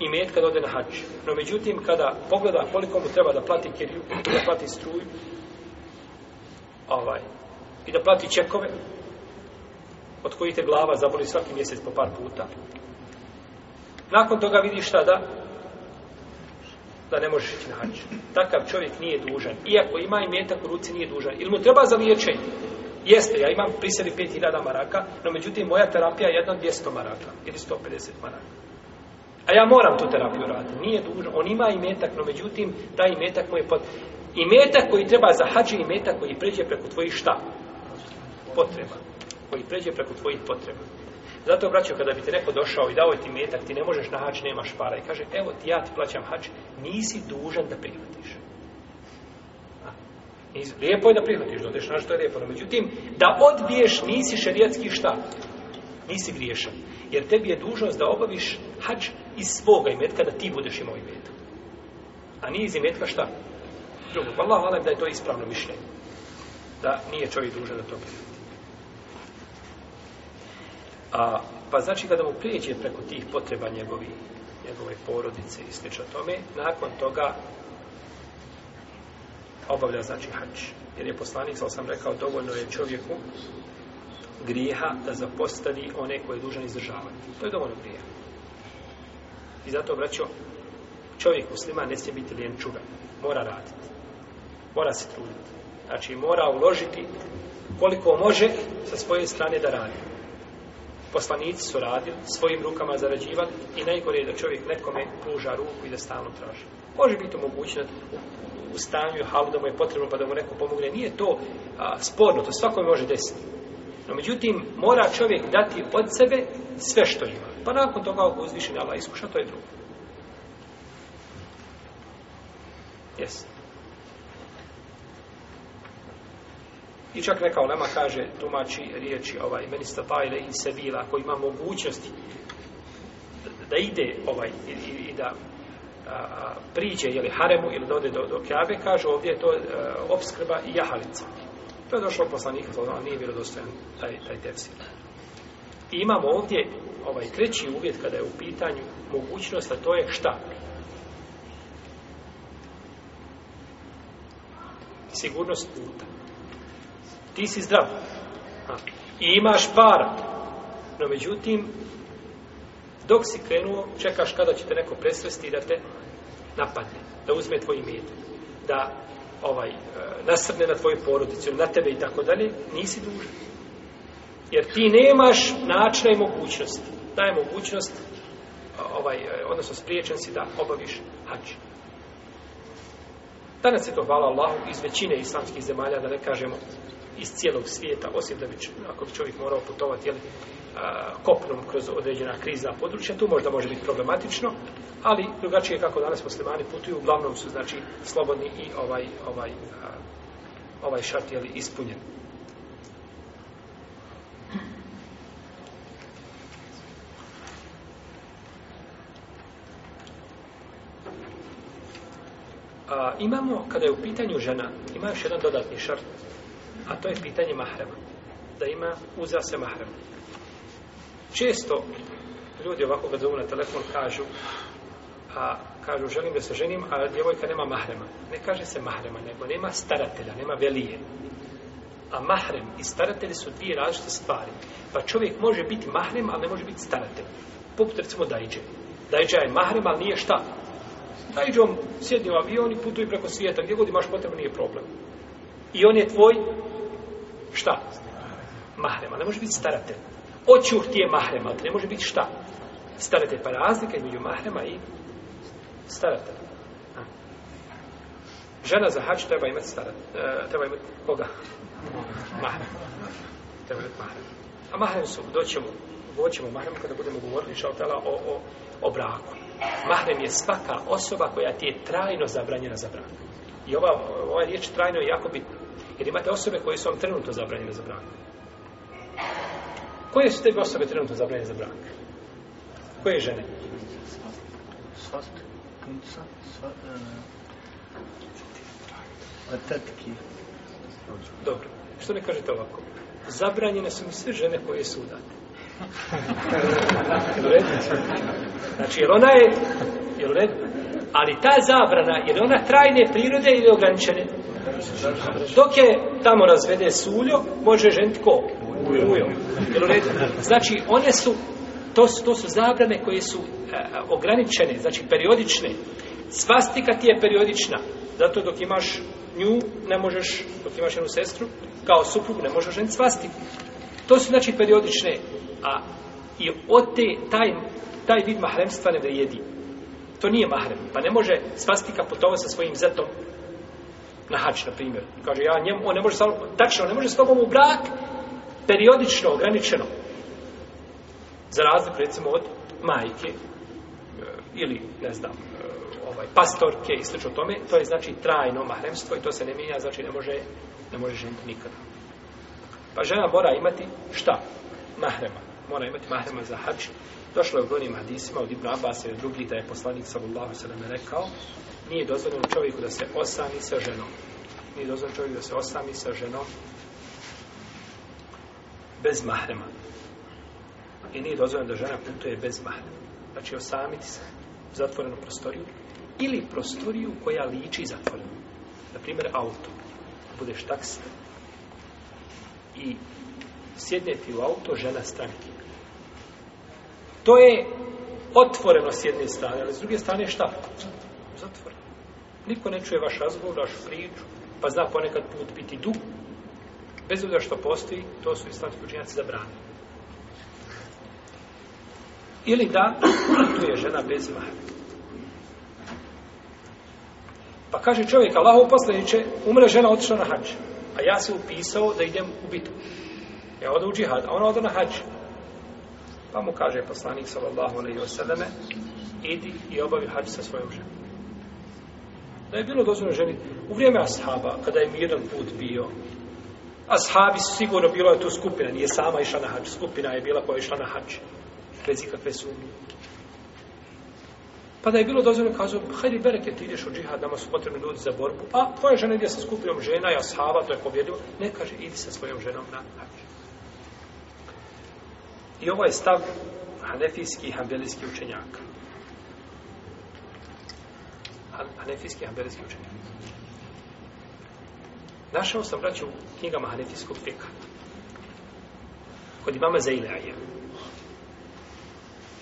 i met kad ode na hač. No međutim, kada pogleda koliko mu treba da plati kiriju, da plati struju, ovaj, i da plati čekove, od kojih te glava zaboli svaki mjesec po par puta. Nakon toga vidiš šta da da ne možeš ići na hađ. Takav čovjek nije dužan. Iako ima i metak u ruci, nije dužan. Ili mu treba za liječenje? Jeste, ja imam pri sebi 5000 maraka, no međutim moja terapija je jedna 200 maraka ili 150 maraka. A ja moram tu terapiju raditi. Nije dužan. On ima i metak, no međutim taj metak koji je pod... I metak koji treba za hađ i metak koji pređe preko tvojih šta? Potreba. Koji pređe preko tvojih potreba. Zato, braćo, kada bi ti neko došao i dao ti metak, ti ne možeš na hač, nemaš para. I kaže, evo ti, ja ti plaćam hač, nisi dužan da prihvatiš. Nisi, lijepo je da prihvatiš, da odeš na što je lijepo. No, međutim, da odbiješ, nisi šerijatski šta? Nisi griješan. Jer tebi je dužnost da obaviš hač iz svoga imetka, da ti budeš imao imetu. A nije iz imetka šta? Drugo, Allah, da je to ispravno mišljenje. Da nije čovjek dužan da to prihvatiš. A, pa znači kada mu prijeđe preko tih potreba njegovi, njegove porodice i sl. tome, nakon toga obavlja znači hač. Jer je poslanik, sal sam rekao, dovoljno je čovjeku grijeha da zapostavi one koje je dužan izdržavati. To je dovoljno grijeha. I zato, braćo, čovjek muslima ne smije biti lijen čuven. Mora raditi. Mora se truditi. Znači, mora uložiti koliko može sa svoje strane da radi poslanici su radili, svojim rukama zarađivali i najgore je da čovjek nekome pruža ruku i da stalno traži. Može biti omogućeno u stanju halu da mu je potrebno pa da mu neko pomogne. Nije to a, sporno, to svako može desiti. No međutim, mora čovjek dati od sebe sve što ima. Pa nakon toga ako uzviši na Allah iskuša, to je drugo. Jesi. I čak neka olema kaže, tumači riječi ovaj, meni stafajle i sevila, koji ima mogućnosti da ide ovaj, i, i, i da a, priđe jeli, haremu ili da ode do, do kjave, kaže ovdje je to a, e, obskrba i jahalica. To je došlo poslanika, to znači, nije bilo dostojan taj, taj tefsir. I imamo ovdje ovaj treći uvjet kada je u pitanju mogućnost, a to je šta? Sigurnost puta ti si zdrav i imaš para no međutim dok si krenuo čekaš kada će te neko presvesti da te napadne da uzme tvoj imet da ovaj, e, nasrne na tvoju porodicu na tebe i tako dalje nisi dužan jer ti nemaš načina i mogućnost taj mogućnost ovaj, e, odnosno spriječen si da obaviš hađ danas je to hvala Allahu iz većine islamskih zemalja da ne kažemo iz cijelog svijeta, osim da bi, ako bi čovjek morao putovati jeli, a, kopnom kroz određena krizna područja, tu možda može biti problematično, ali drugačije kako danas muslimani putuju, uglavnom su znači slobodni i ovaj, ovaj, a, ovaj šart jeli, ispunjen. A, imamo, kada je u pitanju žena, ima još jedan dodatni šart, A to je pitanje mahrama. Da ima uza se mahrama. Često ljudi ovako kad zovu na telefon kažu a kažu želim da se ženim, a djevojka nema mahrema. Ne kaže se mahrema, nego nema staratelja, nema velije. A mahrem i staratelji su dvije različite stvari. Pa čovjek može biti mahrem, ali ne može biti staratelj. Poput recimo dajđe. Dajđa je mahrem, ali nije šta. Dajđom sjedi u avion i putuje preko svijeta. Gdje god imaš potrebno, nije problem. I on je tvoj šta? Mahrema, ne može biti staratelj. Očuh ti je mahrema, ne može biti šta? Staratelj, pa razlika između mahrema i staratelj. Žena za hač treba imati staratelj. Treba imati koga? Mahrema. Treba imati mahrema. A mahrem su, doćemo, voćemo mahrem kada budemo govorili šaltala o, o, o braku. Mahrem je svaka osoba koja ti je trajno zabranjena za brak. I ova, ova riječ trajno je jako bitna. Jer imate osobe koje su vam trenutno zabranjene za brak. Koje su tebi osobe trenutno zabranjene za brak? Koje žene? Sva punca, sva... E, a tetki. Dobro. Što ne kažete ovako? Zabranjene su mi sve žene koje su udate. Znači, jel ona je... Jel redno? Ali ta zabrana, je ona trajne prirode ili ograničene? Dok je tamo razvede suljo, može ženiti ko? Ujo. Znači, one su, to su, to su zabrane koje su e, e, ograničene, znači periodične. Svastika ti je periodična, zato dok imaš nju, ne možeš, dok imaš jednu sestru, kao suprugu, ne možeš ženiti svastiku. To su znači periodične, a i od te, taj, taj vid mahremstva ne vrijedi to nije mahrem, pa ne može svastika putovati sa svojim zetom na hač, na primjer. Kaže, ja njemu, on ne može sa, tačno, ne može s tobom u brak periodično, ograničeno. Za razliku, recimo, od majke e, ili, ne znam, e, ovaj, pastorke i sl. tome, to je znači trajno mahremstvo i to se ne mijenja, znači ne može, ne može ženiti nikada. Pa žena mora imati šta? Mahrema. Mora imati mahrema za hač Došlo je u brojnim hadisima od Ibn Abbas i drugi da je poslanik sallallahu sallam rekao nije dozvoljeno čovjeku da se osami sa ženom. Nije dozvoljeno čovjeku da se osami sa ženom bez mahrema. I nije dozvoljeno da žena putuje bez mahrema. Znači osamiti se u zatvorenu prostoriju ili prostoriju koja liči zatvorenu. Naprimjer, auto. Budeš taksi i sjedne ti u auto žena stranke To je otvoreno s jedne strane, ali s druge strane šta? Zatvoreno. Niko ne čuje vaš razgovor, vašu priču, pa zna ponekad put biti dug. Bez obzira što postoji, to su islamski učinjaci zabrani. Ili da, tu je žena bez mahe. Pa kaže čovjek, Allah uposlediće, umre žena otišla na hač. A ja se upisao da idem u bitu. Ja odu u džihad, a ona odu na hač. Pa mu kaže poslanik sallallahu alaihi wa sallame, idi i obavi hađ sa svojom ženom. Da je bilo dozvoljno ženi, u vrijeme ashaba, kada je miran put bio, ashabi sigurno bilo je tu skupina, nije sama išla na hađ, skupina je bila koja je išla na hađ, bez ikakve sumnje. Pa da je bilo dozvoljno kazao, hajde bereke ti ideš u džihad, nama su potrebni ljudi za borbu. A pa tvoja žena ide sa skupinom žena i ashaba, to je pobjedilo. Ne kaže, idi sa svojom ženom na hađ. I ovo je stav hanefijskih i hanbelijskih učenjaka. Hanefijski i hanbelijski učenjaka. Našao sam braću u knjigama hanefijskog fika. Kod imama Zeilaje.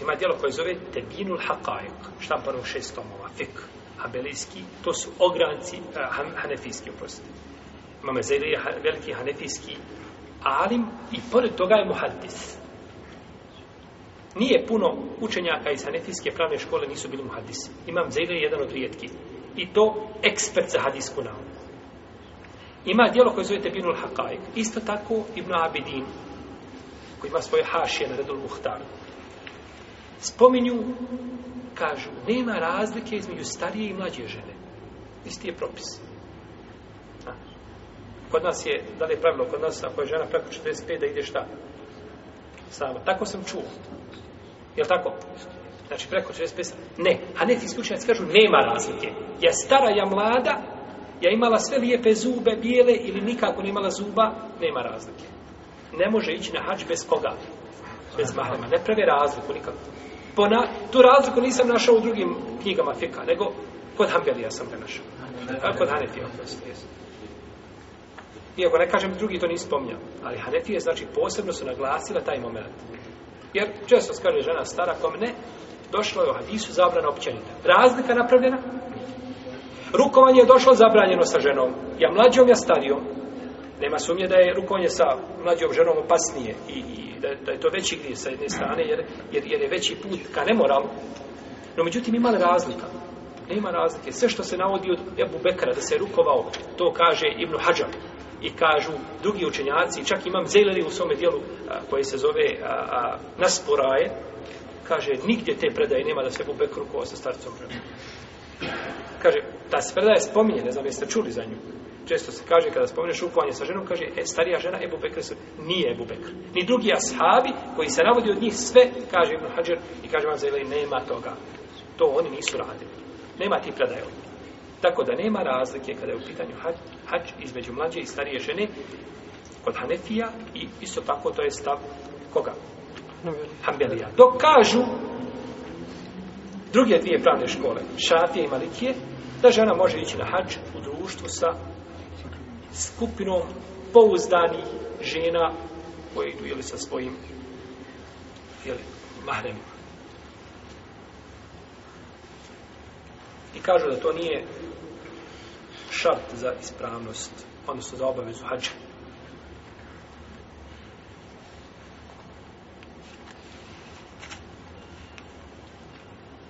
Ima dijelo koje zove Tebinul Haqaiq, štampano u šest tomova, fik, hanbelijski, to su ogranci eh, han, hanefijski, uprosti. Imama Zeilaje, veliki hanefijski alim i pored toga je muhaddis. Hanefijski nije puno učenjaka iz hanefijske pravne škole nisu bili muhadisi. Imam Zejde jedan od rijetki. I to ekspert za hadisku nauku. Ima dijelo koje zovete Binul Haqaik. Isto tako Ibn Abidin, koji ima svoje hašije na redu Muhtaru. Spominju, kažu, nema razlike između starije i mlađe žene. Isti je propis. Kod nas je, da li je pravilo, kod nas, ako je žena preko 45, da ide šta? Sama. Tako sam čuo. Je tako? Znači, preko 65 Ne. A ne ti slučajac kažu, nema razlike. Ja stara, ja mlada, ja imala sve lijepe zube, bijele, ili nikako ne imala zuba, nema razlike. Ne može ići na hač bez koga? Bez mahrama. Ne prave razliku nikako. Pona, tu razliku nisam našao u drugim knjigama Fika, nego kod Hambelija sam ne našao. A kod Hanefija, to Iako ne kažem, drugi to nisi spomnjao. Ali Hanefije, znači, posebno su naglasila taj moment. Jer, često skaže žena stara, kom ne, došlo je u hadisu zabrana općenita. Razlika napravljena? Rukovanje je došlo zabranjeno sa ženom. Ja mlađom, ja starijom. Nema sumnje da je rukovanje sa mlađom ženom opasnije i, i da, da je to veći gdje sa jedne strane, jer, jer, jer je veći put ka nemoralu. No, međutim, ima razlika. Nema razlike. Sve što se navodi od Ebu Bekara da se rukovao, to kaže Ibnu Hadžar. I kažu drugi učenjaci, čak imam Zejleri u svome dijelu koji se zove Nasporaje, kaže, nigdje te predaje nema da se bube krukova sa starcom žena. Kaže, ta se predaje spominje, ne znam jeste čuli za nju. Često se kaže, kada spominješ rukovanje sa ženom, kaže, e, starija žena Ebu Bekr se nije Ebu Bekr. Ni drugi ashabi koji se navodi od njih sve, kaže Ibn Hajar, i kaže vam Zejleri, nema toga. To oni nisu radili. Nema ti predaje od njih. Tako da nema razlike kada je u pitanju hač, hač između mlađe i starije žene kod Hanefija i isto tako to je stav koga? Hanbelija. Dok kažu druge dvije pravne škole, Šafije i Malikije, da žena može ići na hač u društvu sa skupinom pouzdanih žena koje idu ili sa svojim ili mahremima. I kažu da to nije šart za ispravnost, odnosno za obavezu hađa.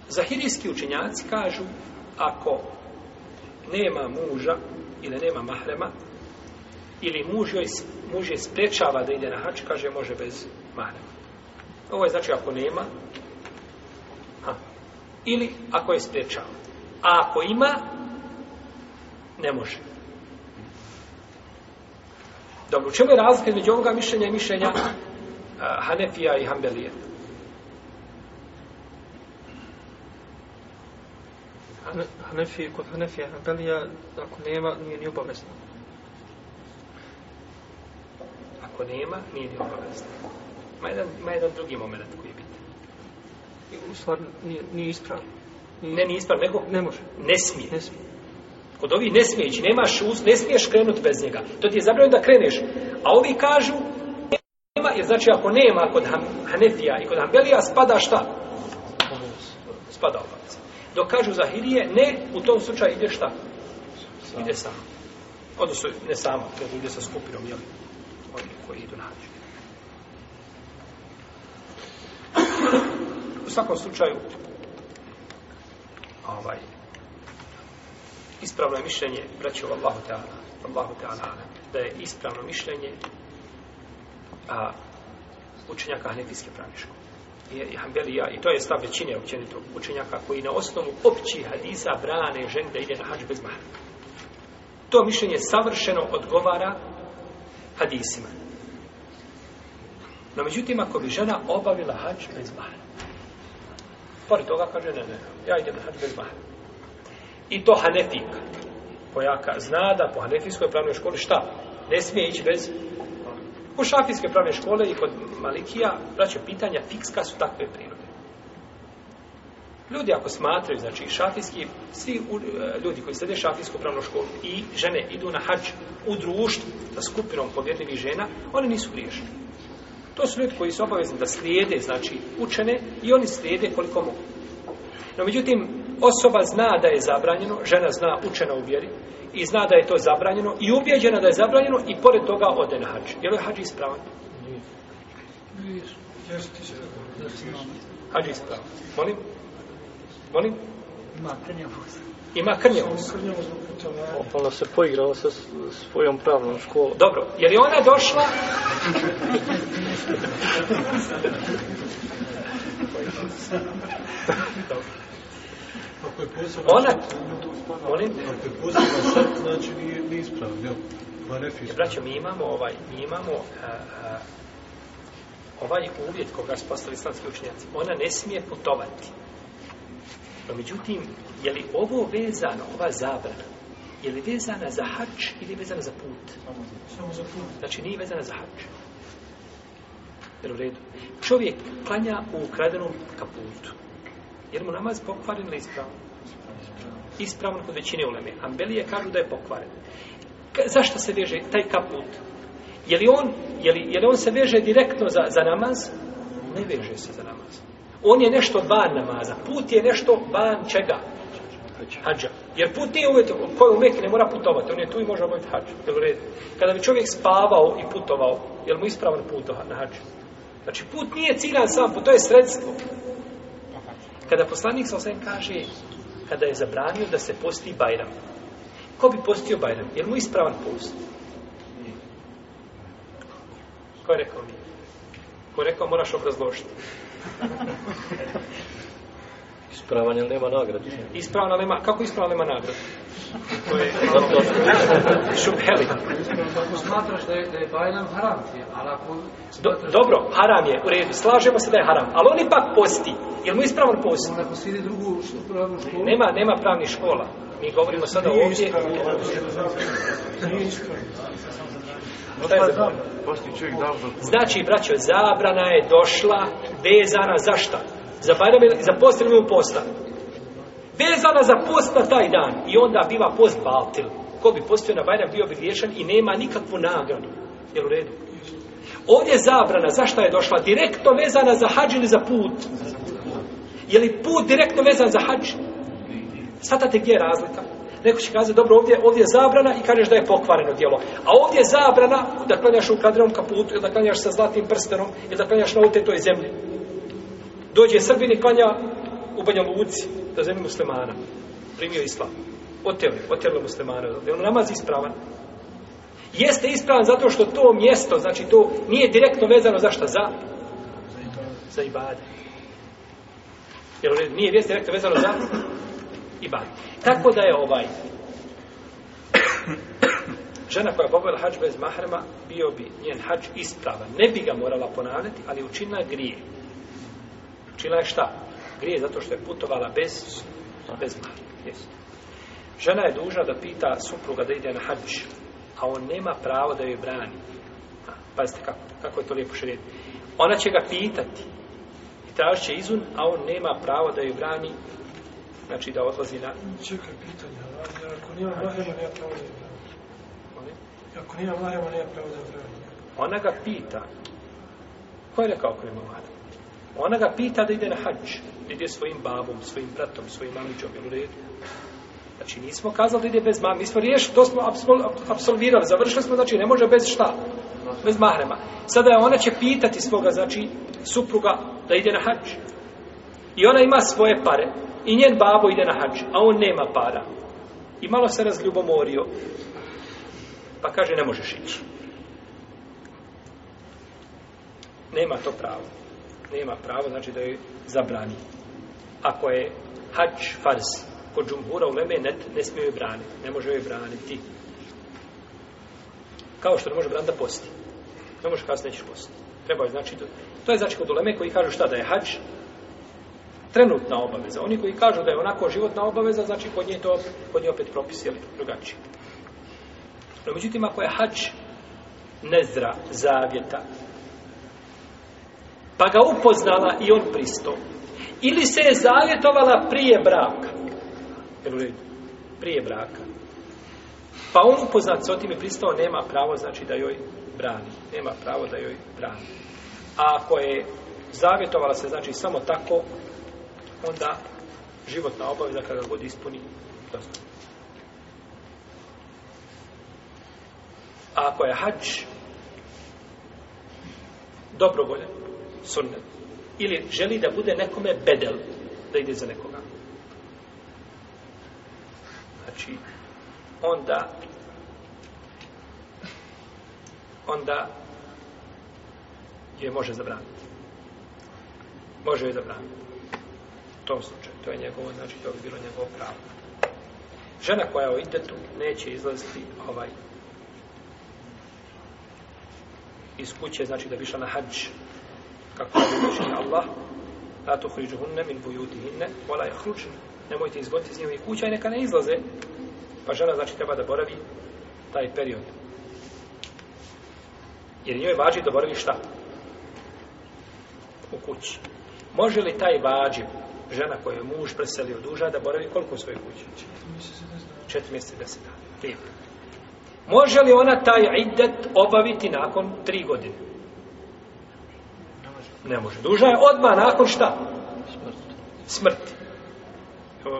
Zahirijski učenjaci kažu, ako nema muža ili nema mahrema, ili muž joj muž je sprečava da ide na hač, kaže može bez mahrema. Ovo je znači ako nema, ha. ili ako je sprečava. A ako ima, Ne može. Dobro, u čemu je razlika između ovoga mišljenja i mišljenja uh, Hanefija i Hanbelije? Hanefije, kod Hanefija i Hanbelija, ako nema, nije ni obavezno. Ako nema, nije ni obavezno. Ima jedan, ima jedan drugi moment koji je bitan. U stvari, nije, nije ispravno. Ne, nije ispravno, nego... Ne može. Ne smije. Ne smije. Kod ovih ne smije ići, nemaš uz, ne smiješ krenut bez njega. To ti je zabranjeno da kreneš. A ovi kažu, nema, jer znači ako nema kod Hanefija i kod Hanbelija, spada šta? Spada obaveza. Dok kažu za Hirije, ne, u tom slučaju ide šta? Ide sam. Odnosno, ne sama, to ide sa skupinom, jel? Oni koji idu na hađu. U svakom slučaju, ovaj, ispravno je mišljenje, braću Allahu Teala, Allahu Teala, da je ispravno mišljenje a, učenjaka hanefijske pravne škole. I, hambelija, I to je stav većine općenito učenjaka koji na osnovu opći hadisa brane žen da ide na hađ bez mahana. To mišljenje savršeno odgovara hadisima. No međutim, ako bi žena obavila hađ bez mahana, pored toga kaže, ne, ne, ja idem na hađ bez mahana. I to hanefika, kojaka zna da po hanefijskoj pravnoj školi šta? Ne smije ići bez... U šafijske pravne škole i kod Malikija, braće, pitanja fikska su takve prirode. Ljudi ako smatraju, znači šafijski, svi u, ljudi koji sede šafijsku pravnu školu i žene idu na hađ u društvu sa skupinom povjedljivih žena, oni nisu griješni. To su ljudi koji su obavezni da slijede, znači učene i oni slijede koliko mogu. No, međutim, Osoba zna da je zabranjeno, žena zna učena u vjeri i zna da je to zabranjeno i ubjeđena da je zabranjeno i pored toga ode na hađ. Je li hađ ispravan? Nije. Hađ ispravan. Molim? Molim? Ima krnjavost. Ima krnjavost. Ona se poigrala sa svojom pravnom školom. Dobro, je li ona došla? Dobro. Ako je posebno Ona... šrt, molim? Ako je posebno šrt, znači nije, nije ispravno, jel? Barefi ispravno. E, braćo, mi imamo ovaj, mi imamo uh, uh, ovaj uvjet koga su postali islamski učenjaci. Ona ne smije putovati. No, međutim, je li ovo vezano, ova zabrana, je li vezana za hač ili vezana za put? Samo za put. Znači, nije vezana za hač. Jer u redu. Čovjek klanja u ukradenom kaputu. Jer mu namaz pokvaren ili ispravan? Ispravan kod većine uleme. Ambelije kažu da je pokvaren. Ka, zašto se veže taj kaput? Je li on, je li, je li on se veže direktno za, za namaz? Ne veže se za namaz. On je nešto ban namaza. Put je nešto ban čega? Hadža. Jer put nije uvjet, koji u Mekke ne mora putovati, on je tu i može obaviti hađu. Kada bi čovjek spavao i putovao, je li mu ispravan put na hađu? Znači, put nije ciljan sam put, to je sredstvo kada poslanik sa osvijem kaže, kada je zabranio da se posti Bajram, ko bi postio Bajram? Je li mu ispravan post? Ko je rekao mi? Ko je rekao, moraš obrazložiti. Ispravan je nema nagrade. Ispravan ali ima, kako ispravan nema nagrade? To je zato što šubeli. Ako smatraš da je, da je Bajlam haram ti, ali ako... Do, dobro, haram je, u redu, slažemo se da je haram, ali on ipak posti. Je li mu ispravan posti? On ako svidi drugu pravnu školu... Nema, nema pravnih škola. Mi govorimo sada ovdje... Nije ispravan. Nije ispravan. Šta je pa zabrana? Znači, braćo, zabrana je došla vezana za šta? Za šta? za Bajram i za post ili posta. Vezana za post na taj dan i onda biva post Baltil. Ko bi postio na Bajram bio bi riješan i nema nikakvu nagradu. Jel u redu? Ovdje zabrana, zašto je došla? Direktno vezana za hađ ili za put? Je li put direktno vezan za hađ? Svatate gdje je razlika? Neko će kazati, dobro, ovdje, ovdje je zabrana i kažeš da je pokvareno djelo. A ovdje je zabrana da klanjaš u kadrenom kaputu, ili da klanjaš sa zlatnim prstenom, ili da klanjaš na utetoj zemlji. Dođe Srbini klanja u Banja Luci za zemlju muslimana. Primio islam. Otele, otele muslimane. Je ono namaz ispravan? Jeste ispravan zato što to mjesto, znači to nije direktno vezano za šta? Za? Za ibade. Jer nije vijest direktno vezano za ibade. Tako da je ovaj žena koja pobavila hađ bez mahrema, bio bi njen hađ ispravan. Ne bi ga morala ponavljati, ali učinila grijeh. Učinila je šta? Grije zato što je putovala bez, bez mali. Jesu. Žena je dužna da pita supruga da ide na hađ, a on nema pravo da joj brani. Pazite kako, kako je to lijepo šred. Ona će ga pitati i tražit će izun, a on nema pravo da joj brani, znači da odlazi na... Čekaj pitanje, ako nema mahrema, nema pravo da joj brani. Ako nema mahrema, nema pravo da joj brani. Ona ga pita. Ko je rekao ako nema mahrema? Ona ga pita da ide na hađ. Ide svojim babom, svojim bratom, svojim mamićom, jel u redu? Znači, nismo kazali da ide bez mamića. Mi smo riješili, to smo absolvirali, završili smo, znači, ne može bez šta? Bez mahrema. Sada je ona će pitati svoga, znači, supruga da ide na hađ. I ona ima svoje pare. I njen babo ide na hađ, a on nema para. I malo se razljubomorio. Pa kaže, ne možeš ići. Nema to pravo nema pravo, znači da joj zabrani. Ako je hač fars, kod džumhura u Leme, ne, ne smije joj braniti. Ne može joj braniti. Kao što ne može braniti da posti. Ne može kasnije nećeš posti. Treba je znači to. To je znači kod Leme koji kažu šta da je hač trenutna obaveza. Oni koji kažu da je onako životna obaveza, znači kod nje to kod nje opet propisili drugačije. No, međutim, ako je hač nezra, zavjeta, pa ga upoznala i on pristo. Ili se je zavjetovala prije braka. Prije braka. Pa on upoznat se o time pristao, nema pravo znači da joj brani. Nema pravo da joj brani. A ako je zavjetovala se znači samo tako, onda životna obaveza kada god ispuni, to A ako je hađ, dobrovoljeno, sunnet. Ili želi da bude nekome bedel, da ide za nekoga. Znači, onda, onda je može zabraniti. Može je zabraniti. U tom slučaju, to je njegovo, znači to bi bilo njegovo pravo. Žena koja je u intetu neće izlaziti ovaj iz kuće, znači da bi išla na hađ, kako je učin Allah, la tu hriđu hunne min bujuti hinne, vola je hručin, nemojte izgoditi iz njihovih kuća i neka ne izlaze, pa žena znači treba da boravi taj period. Jer njoj vađi da boravi šta? U kući. Može li taj vađi žena koju je muž preselio duža da boravi koliko u svojoj kući? Četiri mjeseca i deset dana. Može li ona taj idet obaviti nakon tri godine? Ne može. Duža je odmah nakon šta? Smrti.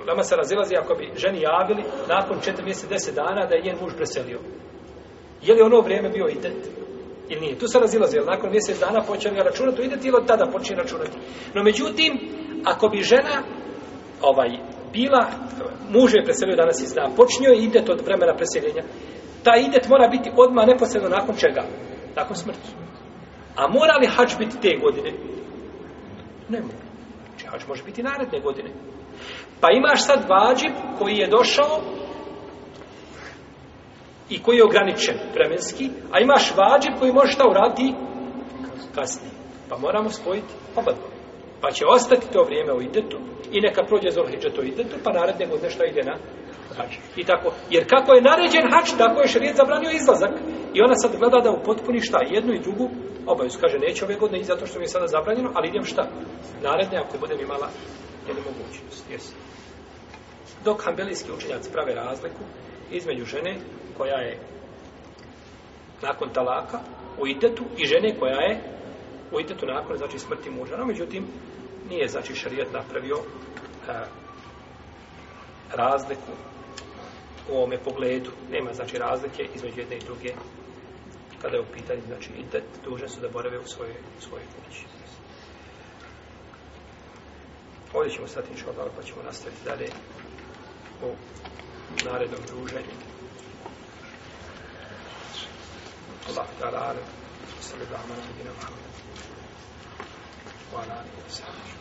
Lama se razilazi ako bi ženi javili nakon 4 mjeseca 10 dana da je njen muž preselio. Je li ono vrijeme bio idet? Ili nije? Tu se razilazi, jer nakon mjesec dana počne ga računati, u idet ili od tada počne računati. No međutim, ako bi žena ovaj, bila, muže je preselio danas iz dana, počne je idet od vremena preseljenja, ta idet mora biti odmah neposredno nakon čega? Nakon smrti. A mora li hač biti te godine? Ne mora. Znači, hač može biti naredne godine. Pa imaš sad vađib koji je došao i koji je ograničen vremenski, a imaš vađib koji može šta uraditi kasnije. Pa moramo spojiti oba dva. Pa će ostati to vrijeme u idetu i neka prođe zohriđa to idetu, pa naredne godine šta ide na, hađ. I tako, jer kako je naređen hađ, tako je šarijet zabranio izlazak. I ona sad gleda da upotpuni šta, jednu i drugu obavezu. Kaže, neće ove godine i zato što mi je sada zabranjeno, ali idem šta? Naredne, ako budem imala jednu mogućnost. Yes. Dok hambelijski učenjaci prave razliku između žene koja je nakon talaka u itetu i žene koja je u itetu nakon, znači smrti muža. No, međutim, nije, znači, šarijet napravio a, eh, razliku u ovome pogledu. Nema znači razlike između jedne i druge kada je u pitanju, znači, intet, dužne su da borave u svojoj, svojoj kući. Ovdje ćemo stati inša Allah, pa ćemo nastaviti dalje u narednom druženju. Allah, da rade, sve da vam nam bine vam. Hvala, da vam